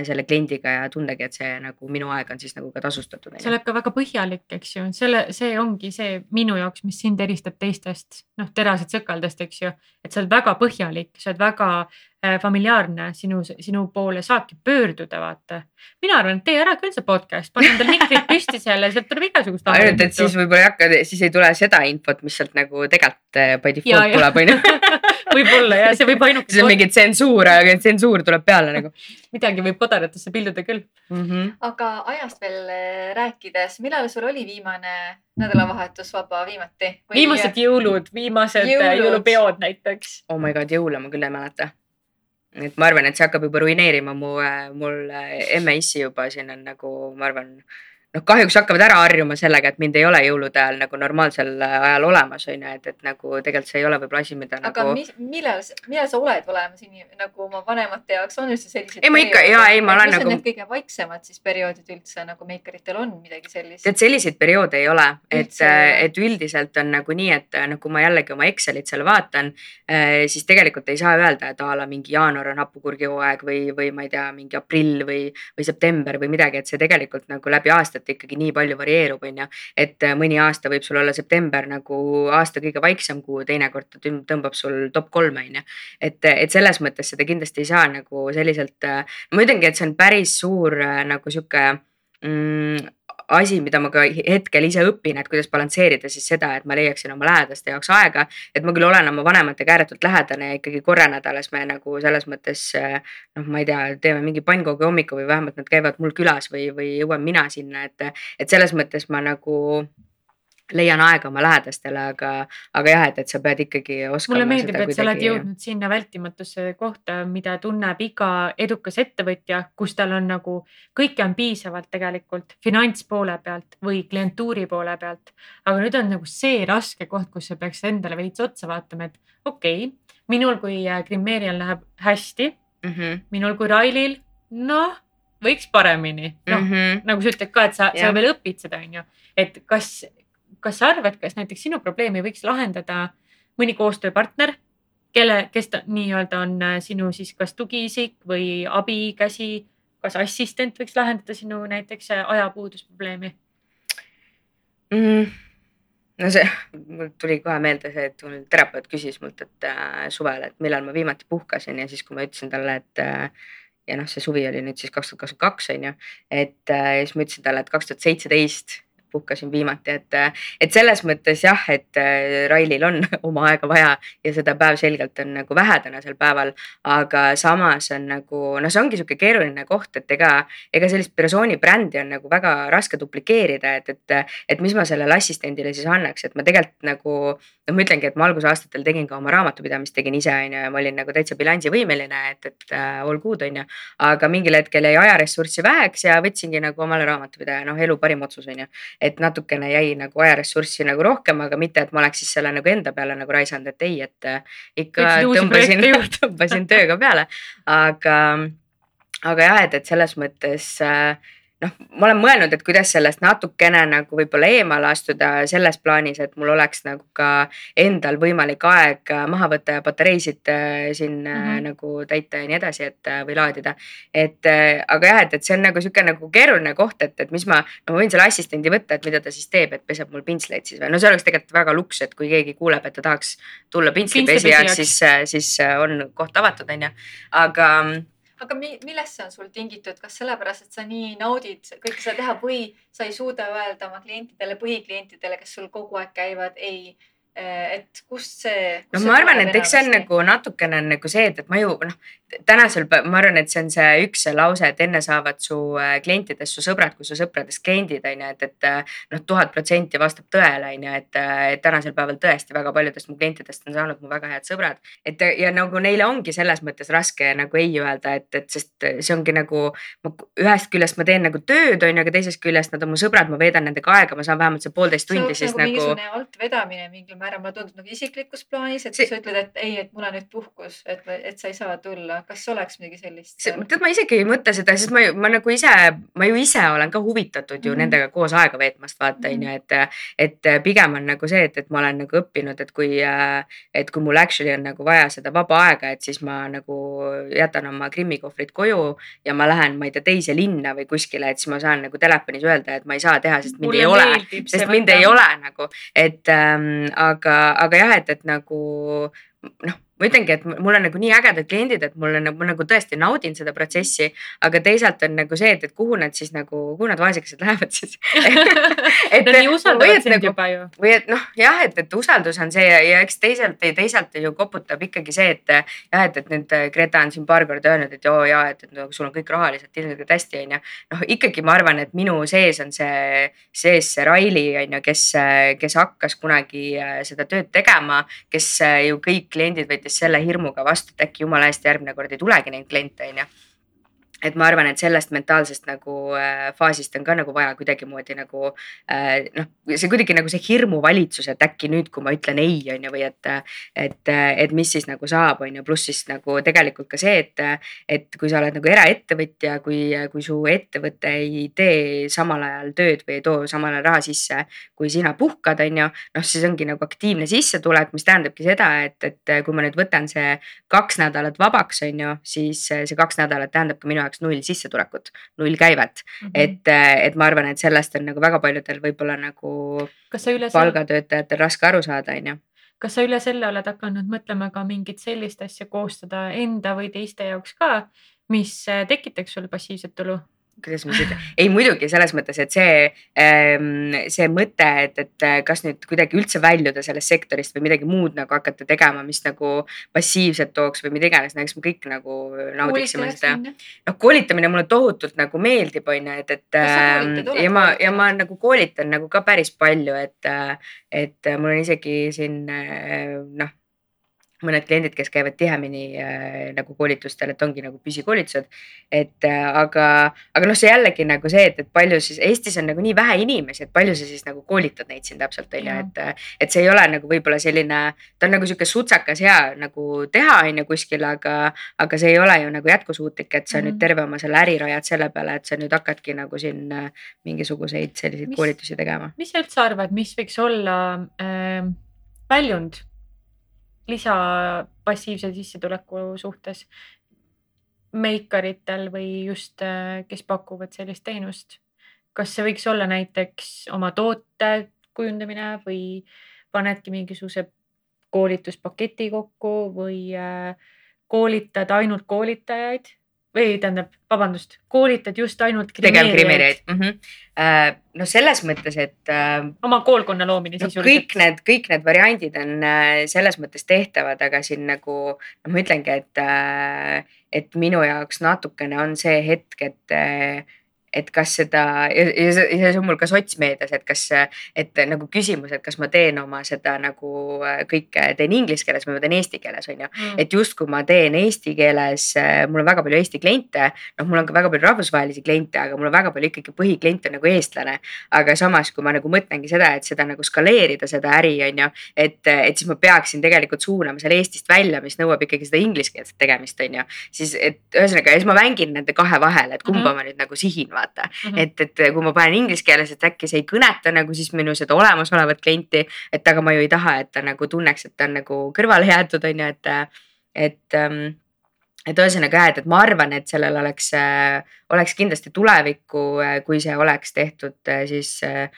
Speaker 3: selle kliendiga ja tundagi, et see nagu minu aeg on siis nagu ka tasustatud.
Speaker 2: sa oled ka väga põhjalik, eks ju, selle, see ongi see minu jaoks, mis sind eristab teistest, noh, terased sõkaldest, eks ju. et sa oled väga põhjalik, sa oled väga äh, familiaarne, sinu, sinu poole saabki pöörduda, vaata. mina arvan, et tee ära küll see podcast, pane endale mikrid <laughs> püsti seal ja sealt tuleb igasugust.
Speaker 3: ainult, et siis võib-olla ei hakka, siis ei tule seda infot, mis sealt nagu tegelikult eh, by default
Speaker 2: ja.
Speaker 3: tuleb, onju. <laughs>
Speaker 2: võib-olla ja see võib <laughs> ainuke.
Speaker 3: siis on mingi tsensuur, aga tsensuur tuleb peale nagu
Speaker 2: midagi võib kodaratesse pilduda küll
Speaker 3: mm. -hmm.
Speaker 1: aga ajast veel äh, rääkides, millal sul oli viimane nädalavahetus vaba viimati?
Speaker 2: viimased jõulud, viimased
Speaker 1: Jõulud.
Speaker 2: jõulud. jõulupeod näiteks.
Speaker 3: oh my god, jõule ma küll ei mäleta. Et ma arvan, et see hakkab juba ruineerima mu, mul äh, emme-issi juba siin on nagu, ma arvan noh, kahjuks hakkavad ära harjuma sellega, et mind ei ole jõulude ajal nagu normaalsel ajal olemas, on ju, et, et nagu tegelikult see ei ole võib-olla asi, mida
Speaker 1: aga
Speaker 3: nagu.
Speaker 1: mis, millal, millal sa oled olemas inim- nagu oma vanemate jaoks on üldse sellised?
Speaker 3: Ei, ma ikka- jaa, ei, ma olen
Speaker 1: mis on
Speaker 3: nagu-
Speaker 1: need kõige vaiksemad siis perioodid üldse nagu meikaritel on midagi sellist?
Speaker 3: tead, selliseid perioode ei ole, et, et üldiselt on nagu nii, et noh, kui ma jällegi oma Excelit seal vaatan, siis tegelikult ei saa öelda, et a la mingi jaanuar on hapukurgi hooaeg või, või ma ei tea, mingi aprill või, või september või midagi, et see tegelikult nagu läbi aastate aastati ikkagi nii palju varieerub, on ju. et äh, mõni aasta võib sul olla september nagu aasta kõige vaiksem kuu, teinekord ta tõmbab sul top kolme, on ju. et, et selles mõttes seda kindlasti ei saa nagu selliselt, ma ütlengi, et see on päris suur nagu sihuke mm, asi, mida ma ka hetkel ise õpin, et kuidas balansseerida siis seda, et ma leiaksin oma lähedaste jaoks aega. et ma küll olen oma vanematega ääretult lähedane ja ikkagi korra nädalas me nagu selles mõttes noh, ma ei tea, teeme mingi pannkoogi hommiku või vähemalt nad käivad mul külas või, või jõuan mina sinna, et, et selles mõttes ma nagu leian aega oma lähedastele, aga, aga jah, et, et sa pead ikkagi oskama.
Speaker 2: mulle meeldib, et kuidagi... sa oled jõudnud sinna vältimatusse kohta, mida tunneb iga edukas ettevõtja, kus tal on nagu kõike on piisavalt tegelikult finantspoole pealt või klientuuri poole pealt. aga nüüd on nagu see raske koht, kus sa peaks endale veits otsa vaatama, et okei okay,, minul kui Grimeerial läheb hästi mm, -hmm. minul kui Railil, noh võiks paremini, noh mm -hmm. nagu sa ütled ka, et sa, sa veel õpid seda, on ju, et kas kas sa arvad, kas näiteks sinu probleemi võiks lahendada mõni koostööpartner, kelle, kes ta nii-öelda on äh, sinu siis kas tugiisik või abikäsi, kas assistent võiks lahendada sinu näiteks äh, ajapuudusprobleemi
Speaker 3: mm.? no see, mul tuli kohe meelde see, et mul terapeut küsis mult, et äh, suvel, et millal ma viimati puhkasin ja siis, kui ma ütlesin talle, et äh, ja noh, see suvi oli nüüd siis kaks tuhat kakskümmend kaks on ju, et äh, siis ma ütlesin talle, et kaks tuhat seitseteist puhkasin viimati, et, et selles mõttes jah, et äh, Railil on <laughs> oma aega vaja ja seda päevselgelt on nagu vähe tänasel päeval. aga samas on nagu noh, see ongi sihuke keeruline koht, et ega, ega sellist persooni brändi on nagu väga raske duplikeerida, et, et, et mis ma sellele assistendile siis annaks, et ma tegelikult nagu noh, ma ütlengi, et ma algusaastatel tegin ka oma raamatupidamist tegin ise on ju ja ma olin nagu täitsa bilansivõimeline, et, et uh, all good on ju. aga mingil hetkel jäi ajaressurssi väheks ja võtsingi nagu omale raamatupidaja, noh elu parim otsus on ju et natukene jäi nagu ajaressurssi nagu rohkem, aga mitte, et ma oleks siis selle nagu enda peale nagu raisanud, et ei, et äh, ikka tõmbasin, <laughs> tõmbasin tööga peale, aga, aga jah, et, et selles mõttes äh, noh, ma olen mõelnud, et kuidas sellest natukene nagu võib-olla eemale astuda selles plaanis, et mul oleks nagu ka endal võimalik aeg maha võtta ja patareisid äh, siin mm -hmm. nagu täita ja nii edasi, et äh, või laadida. et aga jah, et, et see on nagu sihuke nagu keeruline koht, et, et mis ma, no ma võin selle assistendi võtta, et mida ta siis teeb, et peseb mul pintsleid siis või no see oleks tegelikult väga luks, et kui keegi kuuleb, et ta tahaks tulla pintslipesijaks, siis, siis on koht avatud, on ju, aga
Speaker 1: aga mi, millest see on sul tingitud, kas sellepärast, et sa nii naudid kõike seda teha või sa ei suuda öelda oma klientidele, põhiklientidele, kes sul kogu aeg käivad, ei et kust see
Speaker 3: kus? no ma arvan, et eks see on nagu natukene on nagu see, et, et ma ju noh, tänasel päeval ma arvan, et see on see üks see lause, et enne saavad su äh, klientidest su sõbrad kui su sõpradest kliendid on ju, et, et äh, noh, tuhat protsenti vastab tõele on ju, et, äh, et tänasel päeval tõesti väga paljudest mu klientidest on saanud mu väga head sõbrad. et ja nagu neile ongi selles mõttes raske nagu ei öelda, et, et sest see ongi nagu ma ühest küljest ma teen nagu tööd on ju, aga teisest küljest nad on mu sõbrad, ma veedan nendega aega, ma saan vähemalt see poolteist tundi
Speaker 1: siis nagu. mingisugune altvedamine mingil määral, mulle tundub nagu isiklikus plaanis, et see... sa ütled, et ei, et mul on nüüd puhkus, et, et sa ei saa tulla, kas oleks midagi sellist?
Speaker 3: tead, ma isegi ei mõtle seda, sest ma ju, ma nagu ise, ma ju ise olen ka huvitatud ju mm -hmm. nendega koos aega veetmast, vaata on ju, et, et pigem on nagu see, et, et ma olen nagu õppinud, et kui, et kui mul actually on nagu vaja seda vaba aega, et siis ma nagu jätan oma Krimmi kohvrid koju ja ma lähen, ma ei tea, teise linna või kuskile, et siis ma saan nagu telefonis öelda, et ma ei saa teha, sest mind Mulle ei ole, sest mind võtta. ei ole nagu, et ähm, aga, aga jah, et, et nagu noh, ma ütlengi, et mul on nagu nii ägedad kliendid, et mul on nagu, ma nagu tõesti naudin seda protsessi, aga teisalt on nagu see, et, et kuhu nad siis nagu, kuhu nad vaesekesed lähevad siis <laughs> <laughs>
Speaker 2: et nii usaldavad sind nagu, ju.
Speaker 3: või et noh, jah, et, et usaldus on see ja, ja eks teisalt, teisalt ju koputab ikkagi see, et jah, et, et nüüd Greta on siin paar korda öelnud, et joo ja et, et nagu sul on kõik rahaliselt ilmselgelt hästi, onju. noh, ikkagi ma arvan, et minu sees on see, sees see Raili onju, kes, kes hakkas kunagi äh, seda tööd tegema, kes äh, ju kõik kliendid võttis võttis selle hirmuga vastu, et äkki jumala eest järgmine kord ei tulegi neid kliente, onju et ma arvan, et sellest mentaalsest nagu äh, faasist on ka nagu vaja kuidagimoodi nagu äh, noh, see kuidagi nagu see hirmuvalitsus, et äkki nüüd, kui ma ütlen ei, on ju, või et, et, et mis siis nagu saab, on ju, pluss siis nagu tegelikult ka see, et, et kui sa oled nagu eraettevõtja, kui, kui su ettevõte ei tee samal ajal tööd või ei too samal ajal raha sisse, kui sina puhkad, on ju, noh, siis ongi nagu aktiivne sissetulek, mis tähendabki seda, et, et kui ma nüüd võtan see kaks nädalat vabaks, on ju, siis see kaks nädalat tähendabki minu jaoks jaoks null sissetulekut, null käivet mm. -hmm. et, et ma arvan, et sellest on nagu väga paljudel võib-olla nagu palgatöötajatel raske aru saada, on ju
Speaker 2: kas sa üle selle oled hakanud mõtlema ka mingit sellist asja koostada enda või teiste jaoks ka, mis tekitaks sul passiivset tulu?
Speaker 3: Kuidas ma seda, ei muidugi selles mõttes, et see, ehm, see mõte, et, et kas nüüd kuidagi üldse väljuda sellest sektorist või midagi muud nagu hakata tegema, mis nagu passiivselt tooks või mida iganes, no eks me kõik nagu naudiksime seda. noh, koolitamine mulle tohutult nagu meeldib, on ju, et, et ehm, ja ma, ja ma nagu koolitan nagu ka päris palju, et, et mul on isegi siin noh mõned kliendid, kes käivad tihemini äh, nagu koolitustel, et ongi nagu püsikoolitused. et äh, aga, aga noh, see jällegi nagu see, et, et palju siis Eestis on nagu nii vähe inimesi, et palju sa siis nagu koolitad neid siin täpselt on ju, et. Äh, et see ei ole nagu võib-olla selline, ta on nagu sihuke sutsakas hea nagu teha on ju kuskil, aga, aga see ei ole ju nagu jätkusuutlik, et sa mm -hmm. nüüd terve oma selle äri rajad selle peale, et sa nüüd hakkadki nagu siin äh, mingisuguseid selliseid mis, koolitusi tegema.
Speaker 2: mis sa üldse arvad, mis võiks olla äh, väljund lisa passiivse sissetuleku suhtes meikaritel või just, äh, kes pakuvad sellist teenust. kas see võiks olla näiteks oma toote kujundamine või panedki mingisuguse koolituspaketi kokku või äh, koolitad ainult koolitajaid või tähendab, vabandust, koolitad just ainult
Speaker 3: tegevkrimeerijaid mm. -hmm. no selles mõttes, et. Äh,
Speaker 2: oma koolkonna loomine
Speaker 3: no, sisuliselt. kõik need, kõik need variandid on äh, selles mõttes tehtavad, aga siin nagu noh, ma ütlengi, et, et minu jaoks natukene on see hetk, et et kas seda ja, ja see on mul ka sotsmeedias, et kas, et nagu küsimus, et kas ma teen oma seda nagu äh, kõike teen inglise keeles või ma teen eesti keeles, on ju mm.. et justkui ma teen eesti keeles, äh, mul on väga palju Eesti kliente, noh, mul on ka väga palju rahvusvahelisi kliente, aga mul on väga palju ikkagi põhiklient on nagu eestlane. aga samas, kui ma nagu mõtlengi seda, et seda nagu skaleerida, seda äri on ju, et, et siis ma peaksin tegelikult suunama selle Eestist välja, mis nõuab ikkagi seda ingliskeelset tegemist, on ju. siis, et ühesõnaga ja siis ma mängin nende kahe vahel, et kumba mm -hmm. ma nüüd nagu sihin vaata mm. -hmm. et, et kui ma panen inglise keeles, et äkki see ei kõneta nagu siis minu seda olemasolevat klienti. et aga ma ju ei taha, et ta nagu tunneks, et ta on nagu kõrvale jäetud, on ju, et, et ähm, et ühesõnaga jah, et, et ma arvan, et sellel oleks, oleks kindlasti tulevikku, kui see oleks tehtud siis Äh,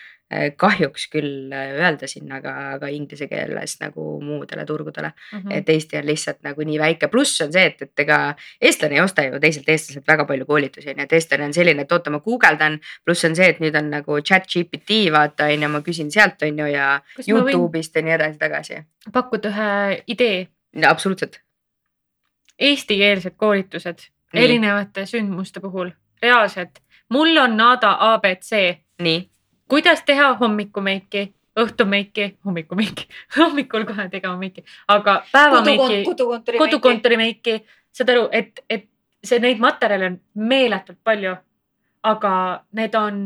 Speaker 3: kahjuks küll äh, öelda siin, aga, aga inglise keeles nagu muudele turgudele mm. -hmm. et Eesti on lihtsalt nagu nii väike, pluss on see, et, et ega eestlane ei osta ju teiselt eestlaselt väga palju koolitusi on ju, et eestlane on selline, et oota, ma guugeldan. pluss on see, et nüüd on nagu chat GPT vaata on ju, ma küsin sealt on ju ja Kus Youtube'ist ja nii edasi-tagasi.
Speaker 2: pakkuda ühe idee?
Speaker 3: absoluutselt.
Speaker 2: Eestikeelsed koolitused nii. erinevate sündmuste puhul, reaalselt, mul on nada abc.
Speaker 3: nii
Speaker 2: kuidas teha hommikumeiki, õhtumeiki, hommikumeiki <laughs> hommikul kohe tegema meiki, aga päevameiki,
Speaker 1: kodukontori,
Speaker 2: kodukontori meiki, saad aru, et, et see, neid materjale on meeletult palju. aga need on.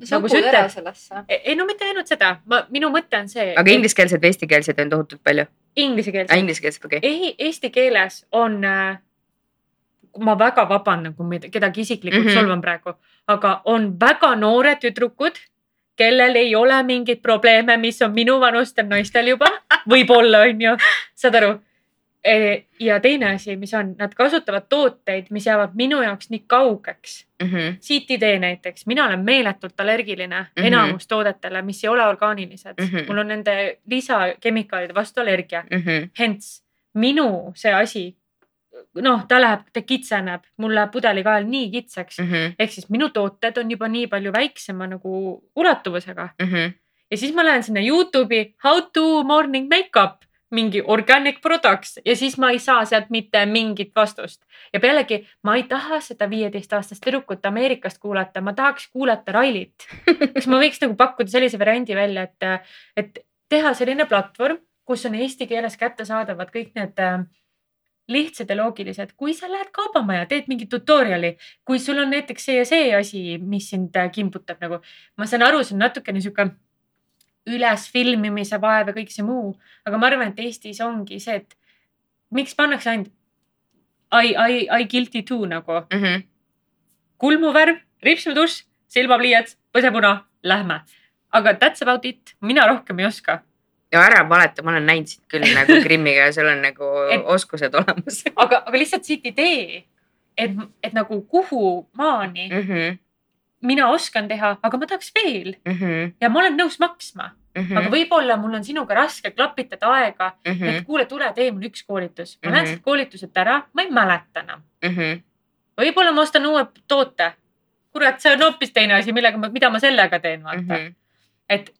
Speaker 1: nagu sa ütled,
Speaker 2: e-, ei no mitte ainult seda, ma, minu mõte on see.
Speaker 3: aga ingliskeelseid või eestikeelseid on tohutult palju?
Speaker 2: Inglisekeelseid
Speaker 3: ah,. Inglisekeelseid, okei
Speaker 2: okay.. Eesti keeles on äh, ma väga vabandan, kui kedagi isiklikult mm -hmm. solvan praegu, aga on väga noored tüdrukud kellel ei ole mingeid probleeme, mis on minuvanustel naistel juba, võib-olla on ju, saad aru. E, ja teine asi, mis on, nad kasutavad tooteid, mis jäävad minu jaoks nii kaugeks mm. -hmm. CTD näiteks, mina olen meeletult allergiline mm -hmm. enamus toodetele, mis ei ole orgaanilised mm. -hmm. mul on nende lisakemikaalide vastu allergia mm. -hmm. Hence minu see asi noh, ta läheb, ta kitseneb, mul läheb pudelikael nii kitsaks mm -hmm. ehk siis minu tooted on juba nii palju väiksema nagu ulatuvusega mm. -hmm. ja siis ma lähen sinna Youtube'i how to morning makeup mingi organic products ja siis ma ei saa sealt mitte mingit vastust. ja pealegi ma ei taha seda viieteistaastast tüdrukut Ameerikast kuulata, ma tahaks kuulata Railit. <laughs> kas ma võiks nagu pakkuda sellise variandi välja, et, et teha selline platvorm, kus on eesti keeles kättesaadavad kõik need äh, lihtsad ja loogilised, kui sa lähed kaubamaja, teed mingi tutorial'i, kui sul on näiteks see ja see asi, mis sind äh, kimbutab nagu. ma saan aru, see on natukene sihuke üles filmimise vaev ja kõik see muu, aga ma arvan, et Eestis ongi see, et miks pannakse ainult I, I, I guilty too nagu mm. -hmm. kulmuvärv, ripsmetuss, silmapliiats, põsepuna, lähme. aga that's about it, mina rohkem ei oska
Speaker 3: ja ära valeta, ma olen näinud sind küll nagu <laughs> Krimmiga ja sul on nagu et, oskused olemas
Speaker 2: aga, aga lihtsalt siit idee, et, et nagu kuhu maani
Speaker 3: mm. -hmm.
Speaker 2: mina oskan teha, aga ma tahaks veel
Speaker 3: Mm -hmm.
Speaker 2: ja ma olen nõus maksma,
Speaker 3: Mm
Speaker 2: aga
Speaker 3: -hmm.
Speaker 2: võib-olla mul on sinuga raske klapitada aega,
Speaker 3: Mm -hmm.
Speaker 2: et kuule, tule tee mul üks koolitus. ma lähen
Speaker 3: Mhm.
Speaker 2: sealt koolituselt ära, ma ei mäleta enam.
Speaker 3: Mm -hmm.
Speaker 2: võib-olla ma ostan uue toote. kurat, see on hoopis teine asi, millega ma, mida ma sellega teen, vaata mm. -hmm. et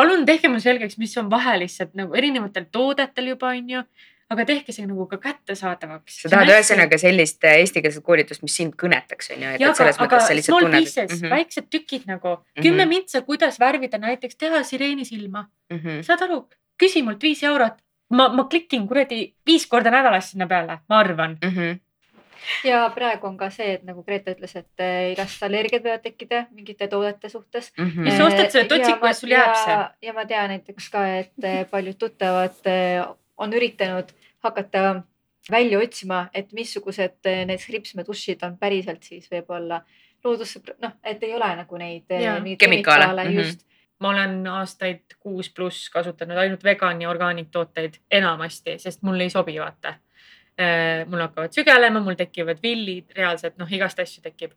Speaker 2: palun tehke mulle selgeks, mis on vahe lihtsalt nagu erinevatel toodetel juba onju, aga tehke see nagu ka kättesaadavaks.
Speaker 3: sa tahad ühesõnaga sellist äh, eestikeelset koolitust, mis sind kõnetaks, on ju, et,
Speaker 2: ja
Speaker 3: et selles
Speaker 2: aga,
Speaker 3: mõttes sa lihtsalt tunned.
Speaker 2: mm,
Speaker 3: Mhm.
Speaker 2: -hmm. väiksed tükid nagu kümme mintsa, kuidas värvida näiteks, teha sireensilma.
Speaker 3: Mhm.
Speaker 2: saad aru, küsi mult viis eurot. ma, ma klikin kuradi viis korda nädalas sinna peale, ma arvan.
Speaker 1: Ja praegu on ka see, et nagu Grete ütles, et äh, igast allergiad võivad tekkida mingite toodete suhtes.
Speaker 3: Mhm.
Speaker 2: Mis sa ostad selle totsiku ja sul jääb see?
Speaker 1: ja ma tean näiteks ka, et äh, paljud tuttavad on üritanud hakata välja otsima, et missugused need ripsmedušid on päriselt siis võib-olla loodussõbra-, noh, et ei ole nagu neid
Speaker 3: Kemikaale.
Speaker 1: kemikaale
Speaker 3: Mhm.
Speaker 1: just.
Speaker 2: ma olen aastaid kuus pluss kasutanud ainult vegan ja orgaaniktooteid enamasti, sest mulle ei sobi, vaata. Mul hakkavad sügelema, mul tekivad villid, reaalselt noh, igast asju tekib.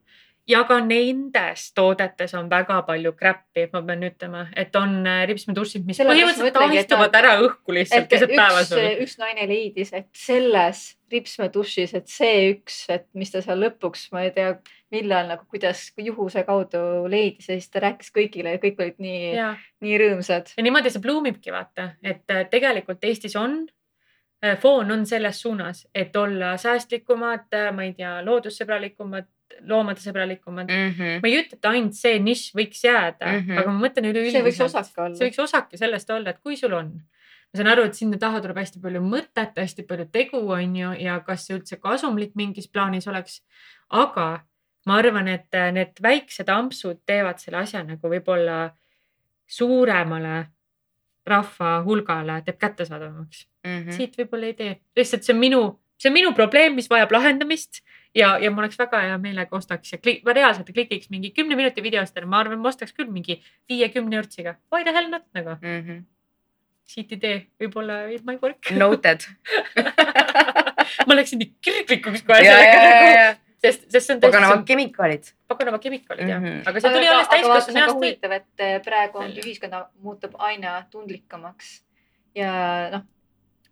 Speaker 2: ja ka nendes toodetes on väga palju crap'i, ma pean ütlema, et on äh, ripsmedušid, mis põhimõtteliselt
Speaker 1: ütlengi, et
Speaker 2: ahistuvad
Speaker 1: nad-
Speaker 2: ära õhku lihtsalt
Speaker 1: et
Speaker 2: keset päeva
Speaker 1: üks
Speaker 2: sul.,
Speaker 1: üks naine leidis, et selles ripsmedušis, et see üks, et mis ta seal lõpuks, ma ei tea, millal nagu, kuidas juhuse kaudu leidis ja siis ta rääkis kõigile ja kõik olid nii, nii rõõmsad.
Speaker 2: ja niimoodi see pluumibki, vaata, et äh, tegelikult Eestis on, foon on selles suunas, et olla säästlikumad, ma ei tea, loodussõbralikumad, loomadesõbralikumad mm.
Speaker 3: Mhm.
Speaker 2: ma ei ütle, et ainult see nišš võiks jääda mm. -hmm. aga ma mõtlen üleüldiselt.
Speaker 1: see võiks osake olla.
Speaker 2: see võiks osake sellest olla, et kui sul on. ma saan aru, et sinna taha tuleb hästi palju mõtet, hästi palju tegu, on ju, ja kas see üldse kasumlik mingis plaanis oleks. aga ma arvan, et äh, need väiksed ampsud teevad selle asja nagu võib-olla suuremale rahva hulgale teeb kättesaadavamaks.
Speaker 3: Mhm.
Speaker 2: siit võib-olla ei tee, lihtsalt see on minu, see on minu probleem, mis vajab lahendamist ja, ja mul oleks väga hea meelega ostaks ja klik, ma reaalselt klikiks mingi kümne minuti videost ära, ma arvan, ma ostaks küll mingi viiekümne eurtsiga. Why the hell not nagu,
Speaker 3: Mhm.
Speaker 2: siit ei tee, võib-olla it might work.
Speaker 3: Noted. <laughs>
Speaker 2: ma läksin nii kirglikuks kohe sellega nagu, sest, sest see on tõesti,
Speaker 3: paganama
Speaker 2: on
Speaker 3: kemikaalid.
Speaker 2: paganama kemikaalid jah
Speaker 3: Mhm.,
Speaker 2: aga see tuli alles täiskasvanu
Speaker 1: on ka
Speaker 2: east
Speaker 1: huvitav, et eh, praegu
Speaker 2: Välja.
Speaker 1: ühiskond muutub aina tundlikumaks ja noh,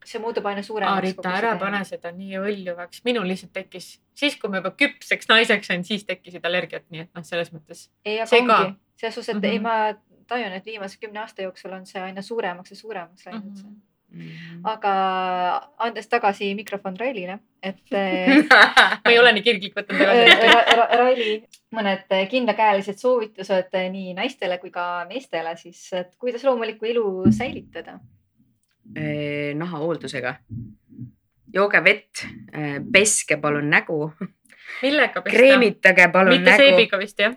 Speaker 1: see muutub aina suuremaks.
Speaker 2: Rita, ära pane seda nii õljuvaks, minul lihtsalt tekkis, siis kui ma juba küpseks naiseks sain, siis tekkisid allergiad, nii et noh, selles mõttes.
Speaker 1: ei, aga
Speaker 2: see ka.
Speaker 1: ongi selles suhtes, et
Speaker 2: Mhm.
Speaker 1: ei, ma tajun, et viimase kümne aasta jooksul on see aina suuremaks ja suuremaks läinud mm.
Speaker 2: Mhm.
Speaker 1: -hmm. aga andes tagasi mikrofon Railile, et <laughs> eh,
Speaker 2: ma ei ole nii kirglik võtnud tagasi.
Speaker 1: Ra- Ra- Raili mõned kindlakäelised soovitused nii naistele kui ka meestele siis, et kuidas loomulikku ilu säilitada.
Speaker 3: nahahooldusega. jooge vett, peske palun nägu,
Speaker 2: millega pesta?
Speaker 3: kreemitage palun
Speaker 2: mitte
Speaker 3: nägu.
Speaker 2: seebiga vist jah?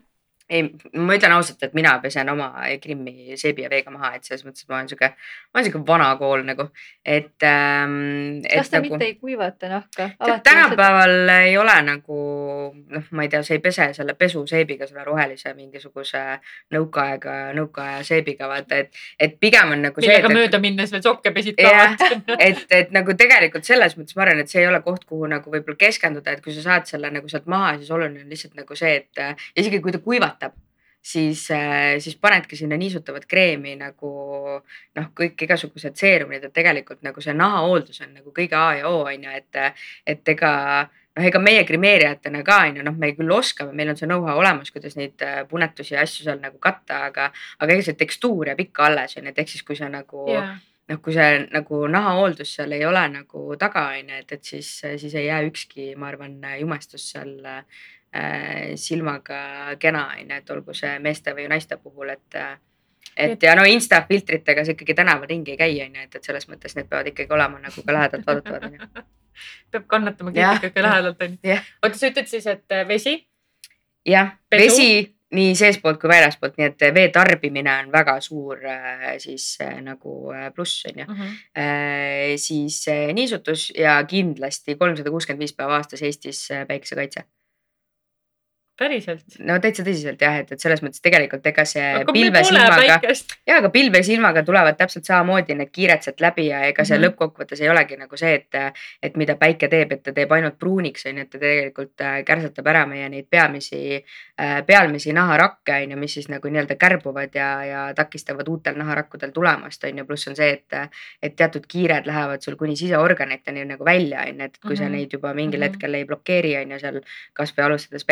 Speaker 3: ei, ma ütlen ausalt, et mina pesen oma Krimmi seebi ja veega maha, et selles mõttes, et ma olen sihuke, ma olen sihuke vana kool nagu, et ähm,.
Speaker 1: kas te nagu... mitte ei kuivata nahka?
Speaker 3: tänapäeval ei ole nagu noh, ma ei tea, sa ei pese selle pesuseebiga, selle rohelise mingisuguse nõukaaega, nõukaaja seebiga vaata, et, et pigem on nagu see.
Speaker 2: millega mööda minnes veel sokke pesid ka vaata. <laughs>
Speaker 3: et, et nagu tegelikult selles mõttes ma arvan, et see ei ole koht, kuhu nagu võib-olla keskenduda, et kui sa saad selle nagu sealt maha, siis oluline on lihtsalt nagu see, et äh, isegi kui ta kuivatab, siis, siis panedki sinna niisutavat kreemi nagu noh, kõik igasugused seerumid, et tegelikult nagu see nahahooldus on nagu kõige A ja O on ju, et, et ega noh, ega meie grimeerijatena ka on ju, noh, me küll oskame, meil on see know-how olemas, kuidas neid äh, punetusi ja asju seal nagu katta, aga, aga ega see tekstuur jääb ikka alles on ju, et ehk siis, kui sa nagu yeah noh, kui see nagu nahahooldus seal ei ole nagu taga on ju, et, et siis, siis ei jää ükski, ma arvan, jumestus seal äh, silmaga kena on ju, et olgu see meeste või naiste puhul, et. et ja no insta filtritega sa ikkagi tänaval ringi ei käi on ju, et, et selles mõttes need peavad ikkagi olema nagu ka lähedalt vaadatavad on ju. <laughs>
Speaker 2: peab kannatama
Speaker 3: Jah.
Speaker 2: kriitikat lähedalt onju oota, sa ütled siis, et äh, vesi,
Speaker 3: jah, vesi nii seestpoolt kui väljaspoolt, nii et vee tarbimine on väga suur äh, siis äh, nagu äh, pluss on ju. Äh, siis äh, niisutus ja kindlasti kolmsada kuuskümmend viis päeva aastas Eestis äh, päikesekaitse.
Speaker 2: Päriselt?
Speaker 3: no täitsa tõsiselt jah, et, et selles mõttes tegelikult ega see
Speaker 2: hakkab meil poole
Speaker 3: pilvesilmaga
Speaker 2: päikest.
Speaker 3: ja aga pilvesilmaga tulevad täpselt samamoodi need kiired sealt läbi ja ega see
Speaker 2: Mhm.
Speaker 3: lõppkokkuvõttes ei olegi nagu see, et, et mida päike teeb, et ta teeb ainult pruuniks on ju, et ta tegelikult äh, kärsatab ära meie neid peamisi, pealmisi naharakke on ju, mis siis nagu nii-öelda kärbuvad ja, ja takistavad uutel naharakkudel tulemast on ju, pluss on see, et, et teatud kiired lähevad sul kuni siseorganiteni nagu välja on ju, et kui sa
Speaker 2: Mhm.
Speaker 3: neid juba mingil
Speaker 2: Mhm.
Speaker 3: hetkel ei blokeeri on ju seal kasvõi alustades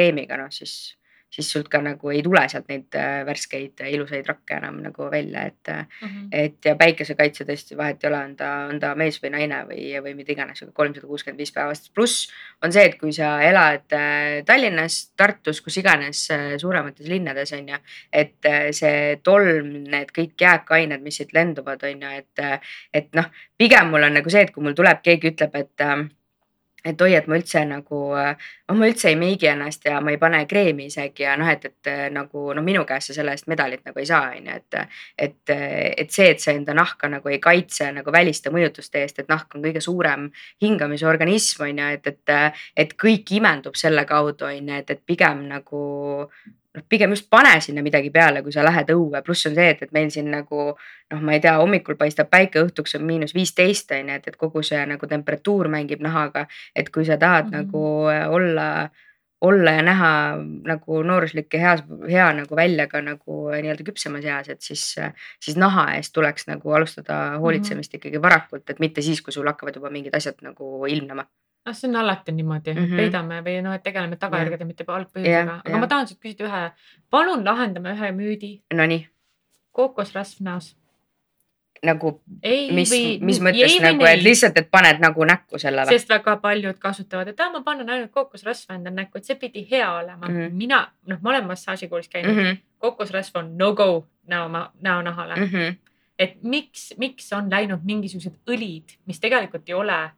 Speaker 3: päiksekaitsekreemiga, noh siis siis sult ka nagu ei tule sealt neid äh, värskeid äh, ilusaid rakke enam nagu välja, et, äh,
Speaker 2: Mhm.
Speaker 3: et ja päikesekaitse tõesti vahet ei ole, on ta, on ta mees või naine või, või mida iganes, aga kolmsada kuuskümmend viis päeva aastas. pluss on see, et kui sa elad Tallinnas, Tartus, kus iganes suuremates linnades on ju, et see tolm, need kõik jääkained, mis siit lenduvad, on ju, et, et noh, pigem mul on nagu see, et kui mul tuleb keegi ütleb, et et oi, et ma üldse nagu, oh ma üldse ei meigi ennast ja ma ei pane kreemi isegi ja noh, et, et nagu no minu käest sa selle eest medalit nagu ei saa, on ju, et. et, et see, et sa enda nahka nagu ei kaitse nagu väliste mõjutuste eest, et nahk on kõige suurem hingamisorganism on ju, et, et, et kõik imendub selle kaudu on ju, et, et pigem nagu noh, pigem just pane sinna midagi peale, kui sa lähed õue, pluss on see, et, et meil siin nagu noh, ma ei tea, hommikul paistab päike, õhtuks on miinus viisteist on ju, et, et kogu see nagu temperatuur mängib nahaga. et kui sa tahad mm. -hmm. nagu äh, olla, olla ja näha nagu nooruslik ja heas, hea nagu välja ka nagu nii-öelda küpsemas eas, et siis, siis naha eest tuleks nagu alustada hoolitsemist ikkagi varakult, et mitte siis, kui sul hakkavad juba mingid asjad nagu ilmnema.
Speaker 2: noh, see on alati niimoodi mm. -hmm. peidame või noh, et tegeleme tagajärgede, mitte algpõhjusega, aga
Speaker 3: jah.
Speaker 2: ma tahan sult küsida ühe, palun lahendame ühe müüdi,
Speaker 3: Nonii,
Speaker 2: kookosrasv näos.
Speaker 3: nagu
Speaker 2: ei
Speaker 3: mis mis mõttes nagu, et lihtsalt, et paned nagu näkku selle või?
Speaker 2: sest väga paljud kasutavad, et aa, ma panen ainult kookosrasva endale näkku, et see pidi hea olema mm. -hmm. mina, noh, ma olen massaažikoolis käinud mm, -hmm. kookosrasv on no-go näo, näonahale mm. -hmm. et miks, miks on läinud mingisugused õlid, mis tegelikult ei ole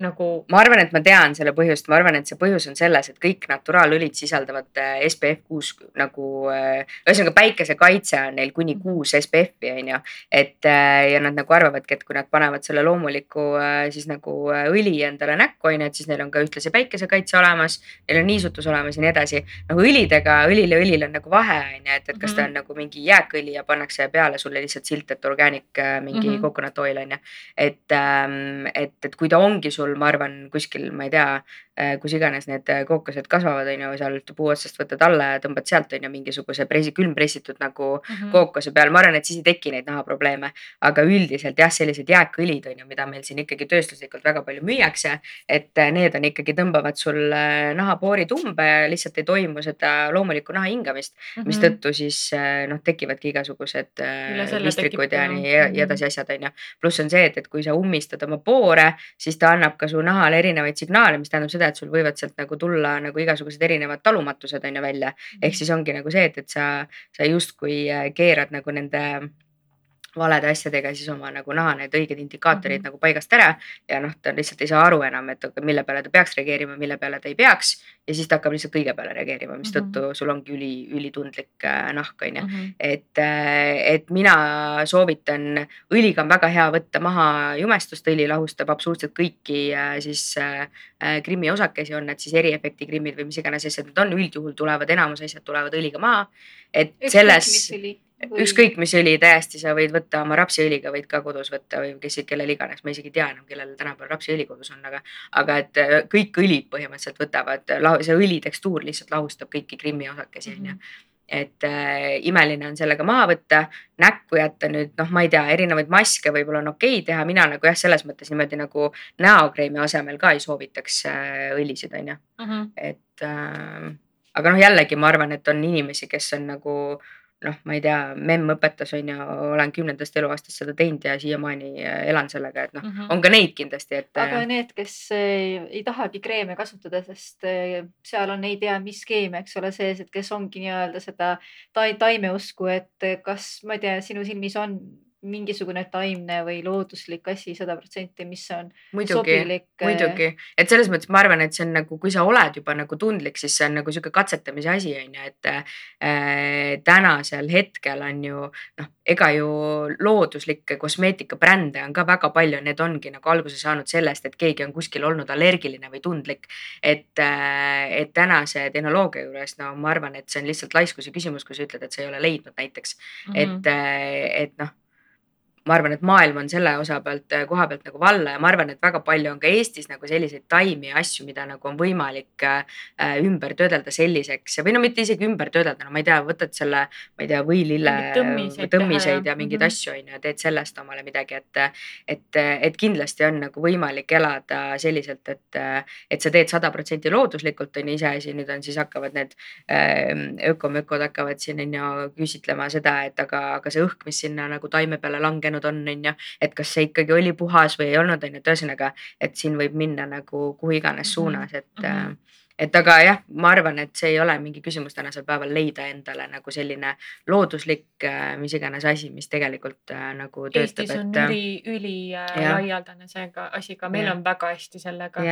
Speaker 2: nagu
Speaker 3: ma arvan, et ma tean selle põhjust, ma arvan, et see põhjus on selles, et kõik naturaalõlid sisaldavad äh, SPF kuus nagu äh, ühesõnaga päikesekaitse on neil kuni kuus SPF-i on ju. et äh, ja nad nagu arvavadki, et kui nad panevad selle loomuliku siis nagu õli endale näkku on ju, et siis neil on ka ühtlasi päikesekaitse olemas, neil on niisutus olemas ja nii edasi. noh õlidega, õlil ja õlil on nagu vahe on ju, et, et kas ta on nagu mingi jääkõli ja pannakse peale sulle lihtsalt silt, et organic mingi mm
Speaker 2: Mhm.
Speaker 3: -hmm. coconut oil on ju. et ähm,, et, et kui ta ongi sul, ma arvan, kuskil, ma ei tea, kus iganes need äh, kookosed kasvavad, on ju, sealt puu otsast võtad alla ja tõmbad sealt on ju mingisuguse pressi, külmpressitud nagu
Speaker 2: mm -hmm.
Speaker 3: kookose peal, ma arvan, et siis ei teki neid nahaprobleeme. aga üldiselt jah, sellised jääkõlid on ju, mida meil siin ikkagi tööstuslikult väga palju müüakse, et äh, need on ikkagi, tõmbavad sul äh, nahapoorid umbe ja lihtsalt ei toimu seda loomulikku naha hingamist, mistõttu siis äh, noh, tekivadki igasugused äh,
Speaker 2: tekib
Speaker 3: ja nii ja,
Speaker 2: mhm.
Speaker 3: ja edasi asjad on ju. pluss on see, et, et kui sa ummistad oma poore, siis ta annab ka su nahale erinevaid signaale, mis tähendab seda, et sul võivad sealt nagu tulla nagu igasugused erinevad talumatused on ju välja. ehk siis ongi nagu see, et, et sa, sa justkui äh, keerad nagu nende valede asjadega siis oma nagu naha need õiged indikaatorid mm. -hmm. nagu paigast ära ja noh, ta lihtsalt ei saa aru enam, et mille peale ta peaks reageerima, mille peale ta ei peaks ja siis ta hakkab lihtsalt kõige peale reageerima, mistõttu mm -hmm. sul ongi üli, ülitundlik äh, nahk on ju.
Speaker 2: Mhm.
Speaker 3: et, et mina soovitan, õliga on väga hea võtta maha jumestust, õli lahustab absoluutselt kõiki äh, siis äh, äh, grimmi osakesi, on need siis eriefekti grimmid või mis iganes asjad need on, üldjuhul tulevad enamus asjad tulevad õliga maha. et selles, ükskõik mis õli täiesti sa võid võtta oma rapsiõliga võid ka kodus võtta või kes, kellel iganes, ma isegi ei tea enam, kellel tänapäeval rapsiõli kodus on, aga. aga et äh, kõik õlid põhimõtteliselt võtavad, see õli tekstuur lihtsalt lahustab kõiki grimmi osakesi on ju et äh, imeline on sellega maha võtta, näkku jätta nüüd noh, ma ei tea, erinevaid maske võib-olla on okei okay teha, mina nagu jah, selles mõttes niimoodi nagu näokreemi asemel ka ei soovitaks äh, õlisid, on ju,
Speaker 2: Mhm.
Speaker 3: et äh, aga noh, jällegi ma arvan, et on inimesi, kes on nagu noh, ma ei tea, memm õpetas on ju, olen kümnendast eluaastast seda teinud ja siiamaani äh, elan sellega, et noh,
Speaker 2: Mhm.
Speaker 3: on ka neid kindlasti, et
Speaker 1: aga
Speaker 3: äh,
Speaker 1: need, kes eh, ei tahagi kreeme kasutada, sest seal on ei tea mis keemia, eks ole, sees, et kes ongi nii-öelda seda tai-, taimeusku, et kas, ma ei tea, sinu silmis on mingisugune taimne või looduslik asi sada protsenti, mis on
Speaker 3: muidugi,
Speaker 1: sobilik. äh,
Speaker 3: muidugi, et selles mõttes ma arvan, et see on nagu, kui sa oled juba nagu tundlik, siis see on nagu sihuke katsetamise asi on ju, et äh, tänasel hetkel on ju noh, ega ju looduslikke kosmeetikabrände on ka väga palju, need ongi nagu alguse saanud sellest, et keegi on kuskil olnud allergiline või tundlik. et, et tänase tehnoloogia juures, no ma arvan, et see on lihtsalt laiskuse küsimus, kui sa ütled, et sa ei ole leidnud näiteks,
Speaker 2: Mhm.
Speaker 3: et, et noh ma arvan, et maailm on selle osa pealt, koha pealt nagu valla ja ma arvan, et väga palju on ka Eestis nagu selliseid taimi ja asju, mida nagu on võimalik äh, ümber töödelda selliseks. Või no mitte isegi ümber töödelda, no ma ei tea, võtad selle, ma ei tea, võilille
Speaker 2: tõmmiseid
Speaker 3: tõmmiseid
Speaker 2: ja-
Speaker 3: ja mingeid
Speaker 2: mhm.
Speaker 3: asju on ju, teed sellest omale midagi, et, et, et kindlasti on nagu võimalik elada selliselt, et, et sa teed sada protsenti looduslikult on ju iseasi, nüüd on siis hakkavad need ähm, ökomökod hakkavad siin on ju küsitlema seda, et aga, aga see õhk, mis sinna nagu taime peale langenud on, on ju, et kas see ikkagi oli puhas või ei olnud, on ju, et ühesõnaga, et siin võib minna nagu kuhu iganes
Speaker 2: Mhm,
Speaker 3: suunas, et
Speaker 2: mhm.
Speaker 3: et aga jah, ma arvan, et see ei ole mingi küsimus tänasel päeval leida endale nagu selline looduslik, mis iganes asi, mis tegelikult äh, nagu töötab,
Speaker 2: Eestis on
Speaker 3: et äh,
Speaker 2: üli, üli äh, laialdane see ka asi ka, meil
Speaker 3: Jah.
Speaker 2: on väga hästi sellega.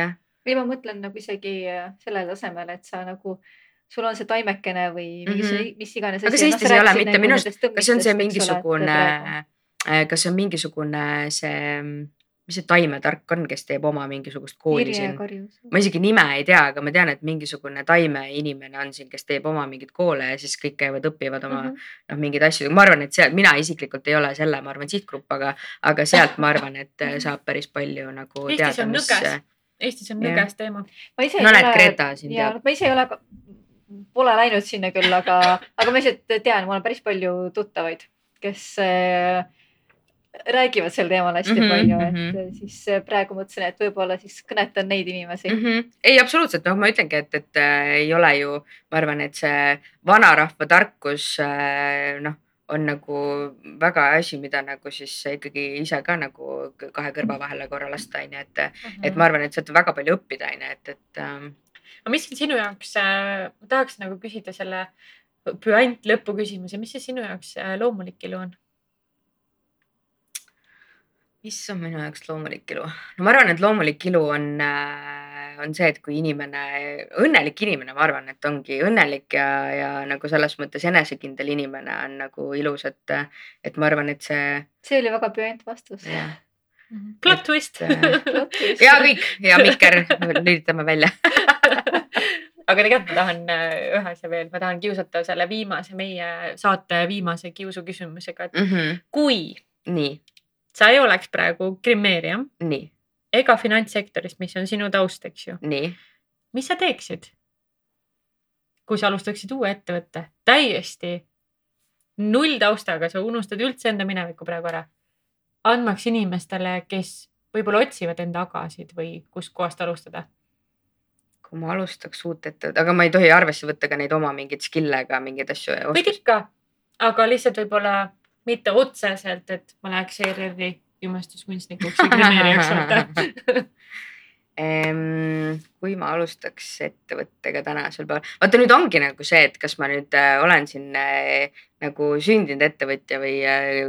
Speaker 1: või ma mõtlen nagu isegi äh, sellele tasemele, et sa nagu, sul on see taimekene või mingi
Speaker 3: Mhm.
Speaker 1: see, mis iganes.
Speaker 3: Aga see Eestis ei ole mitte minu arust- kas see on see mingisugune, kas see on mingisugune see, mis see taimetark on, kes teeb oma mingisugust kooli siin? ma isegi nime ei tea, aga ma tean, et mingisugune taimeinimene on siin, kes teeb oma mingeid koole ja siis kõik käivad, õpivad oma
Speaker 1: Mhm.
Speaker 3: noh, mingeid asju, ma arvan, et seal mina isiklikult ei ole selle, ma arvan, sihtgrupp, aga, aga sealt ma arvan, et äh, saab päris palju nagu
Speaker 2: Eestis
Speaker 3: teada,
Speaker 2: on
Speaker 3: mis.
Speaker 2: nõges. Eestis on nõges teema.
Speaker 1: ma ise
Speaker 3: no näed, Greta siin
Speaker 1: ja ma ise ei ole, pole läinud sinna küll, aga, aga ma lihtsalt tean, mul on päris palju tuttavaid, kes äh, räägivad sel teemal hästi mm -hmm, palju, et
Speaker 3: mhm.
Speaker 1: äh, siis äh, praegu mõtlesin, et võib-olla siis kõnetan neid inimesi mm.
Speaker 3: mm. -hmm. ei, absoluutselt, noh, ma ütlengi, et, et äh, ei ole ju, ma arvan, et see vanarahva tarkus äh, noh, on nagu väga asi, mida nagu siis ikkagi ise ka nagu kahe kõrva vahele korra lasta, onju, et, et ma arvan, et sealt on väga palju õppida, onju, et, et ähm,
Speaker 2: aga mis on sinu jaoks, ma tahaks nagu küsida selle püant lõpuküsimuse, mis see sinu jaoks äh, loomulik ilu on?
Speaker 3: Mis on minu jaoks loomulik ilu? no ma arvan, et loomulik ilu on äh,, on see, et kui inimene, õnnelik inimene, ma arvan, et ongi õnnelik ja, ja nagu selles mõttes enesekindel inimene on nagu ilus, et, et ma arvan, et see
Speaker 1: see oli väga püent vastus.
Speaker 3: jah,
Speaker 2: Plot twist.
Speaker 3: ja <laughs> kõik ja Mikker, lülitame välja. <laughs>
Speaker 2: aga tegelikult ma tahan äh, ühe asja veel, ma tahan kiusata selle viimase, meie saate viimase kiusu küsimusega, et kui
Speaker 3: Mhm. nii,
Speaker 2: sa ei oleks praegu grimeerija
Speaker 3: nii,
Speaker 2: ega finantssektoris, mis on sinu taust, eks ju,
Speaker 3: nii.
Speaker 2: mis sa teeksid? kui sa alustaksid uue ettevõtte täiesti null taustaga, sa unustad üldse enda mineviku praegu ära, andmaks inimestele, kes võib-olla otsivad enda agasid või kustkohast alustada.
Speaker 3: kui ma alustaks uut ettevõtet, aga ma ei tohi arvesse võtta ka neid oma mingeid skill'e ega mingeid asju.
Speaker 2: võid ikka, aga lihtsalt võib-olla mitte otseselt, et ma läheks ERR-i imestuskunstnikuks või grimeerijaks, vaata. <laughs>
Speaker 3: kui ma alustaks ettevõttega tänasel päeval, vaata nüüd ongi nagu see, et kas ma nüüd äh, olen siin äh, nagu sündinud ettevõtja või äh,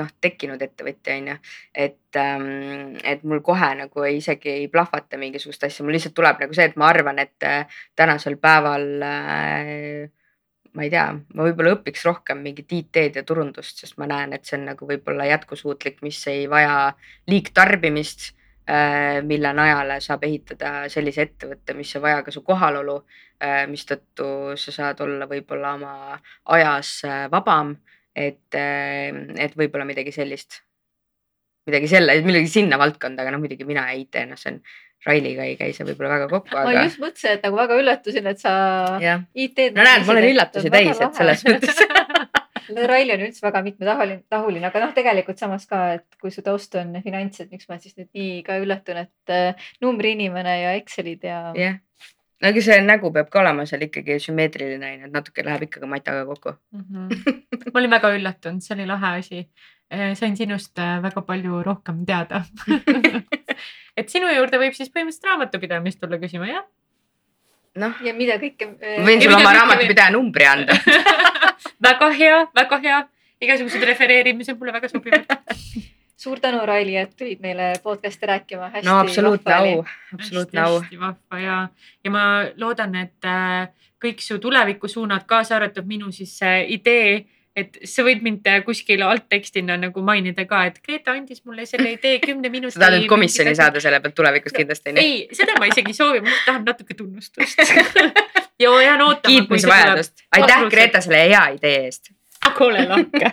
Speaker 3: noh, tekkinud ettevõtja on ju. et, et mul kohe nagu isegi ei plahvata mingisugust asja, mul lihtsalt tuleb nagu see, et ma arvan, et tänasel päeval äh, ma ei tea, ma võib-olla õpiks rohkem mingit IT-d ja turundust, sest ma näen, et see on nagu võib-olla jätkusuutlik, mis ei vaja liigtarbimist äh, mille najale saab ehitada sellise ettevõtte, mis ei vaja ka su kohalolu, mistõttu sa saad olla võib-olla oma ajas äh, vabam, et, et võib-olla midagi sellist, midagi selle, midagi sinna valdkonda, aga noh, muidugi mina ja IT, noh, see on, Railiga ei käi see võib-olla väga kokku,
Speaker 1: ma
Speaker 3: aga
Speaker 1: just mõtlesin, et nagu väga üllatusin, et sa
Speaker 3: jah,
Speaker 1: IT-d.
Speaker 3: no näed, ma olen üllatusi täis, et selles mõttes. <laughs>
Speaker 1: Raili on üldse väga mitmetahuline, tahuline, aga noh, tegelikult samas ka, et kui su taust on finants, et miks ma siis nüüd nii ka üllatunud, et äh, numbriinimene ja Excelid ja.
Speaker 3: jah, no aga see nägu peab ka olema seal ikkagi sümmeetriline et natuke läheb ikkagi mataga kokku. <laughs>
Speaker 2: ma olin väga üllatunud, see oli lahe asi. Sain sinust äh, väga palju rohkem teada. <laughs> et sinu juurde võib siis põhimõtteliselt raamatupidamist tulla küsima, jah?
Speaker 3: noh,
Speaker 1: ja mida kõike.
Speaker 3: ma võin sulle oma raamatupidaja numbri anda. <laughs>
Speaker 2: väga hea, väga hea. igasugused refereerimised mulle väga sobivad <laughs>
Speaker 1: suur tänu, Raili, et tulid meile podcast'i rääkima.
Speaker 3: no absoluutne au, absoluutne au.
Speaker 2: hästi vahva ja, ja ma loodan, et kõik su tulevikusuunad, kaasa arvatud minu siis idee et sa võid mind kuskil alttekstina nagu mainida ka, et Greta andis mulle selle idee kümne minuti.
Speaker 3: sa tahad nüüd komisjoni saada selle pealt tulevikus kindlasti
Speaker 2: onju? ei, seda ma isegi ei soovi, ma tahan natuke tunnustust <laughs> ja ma jään ootama.
Speaker 3: kiitmise vajadust. aitäh, Greta, selle hea idee eest.
Speaker 2: aga ole lahke.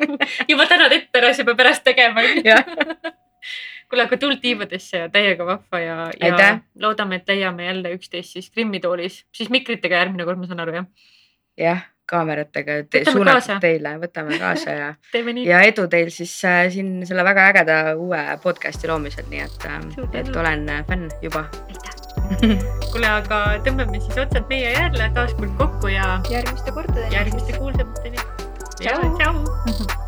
Speaker 2: juba tänad ette ära, sa pead pärast tegema <laughs> kuule, aga tuld tiivadesse ja täiega vahva ja, ja loodame, et leiame jälle üksteist siis Krimmi toolis, siis mikritega järgmine kord, ma saan aru jah?
Speaker 3: jah kaameratega te, suunatud teile, võtame kaasa ja <laughs> ja edu teil siis äh, siin selle väga ägeda uue podcast'i loomisel, nii et, äh, et olen äh, fänn juba. <laughs>
Speaker 2: kuule, aga tõmbame siis otsad meie jälle taas kord kokku ja.
Speaker 1: järgmiste kordadeni.
Speaker 2: järgmiste kuulsamateni. tšau, tšau. <laughs>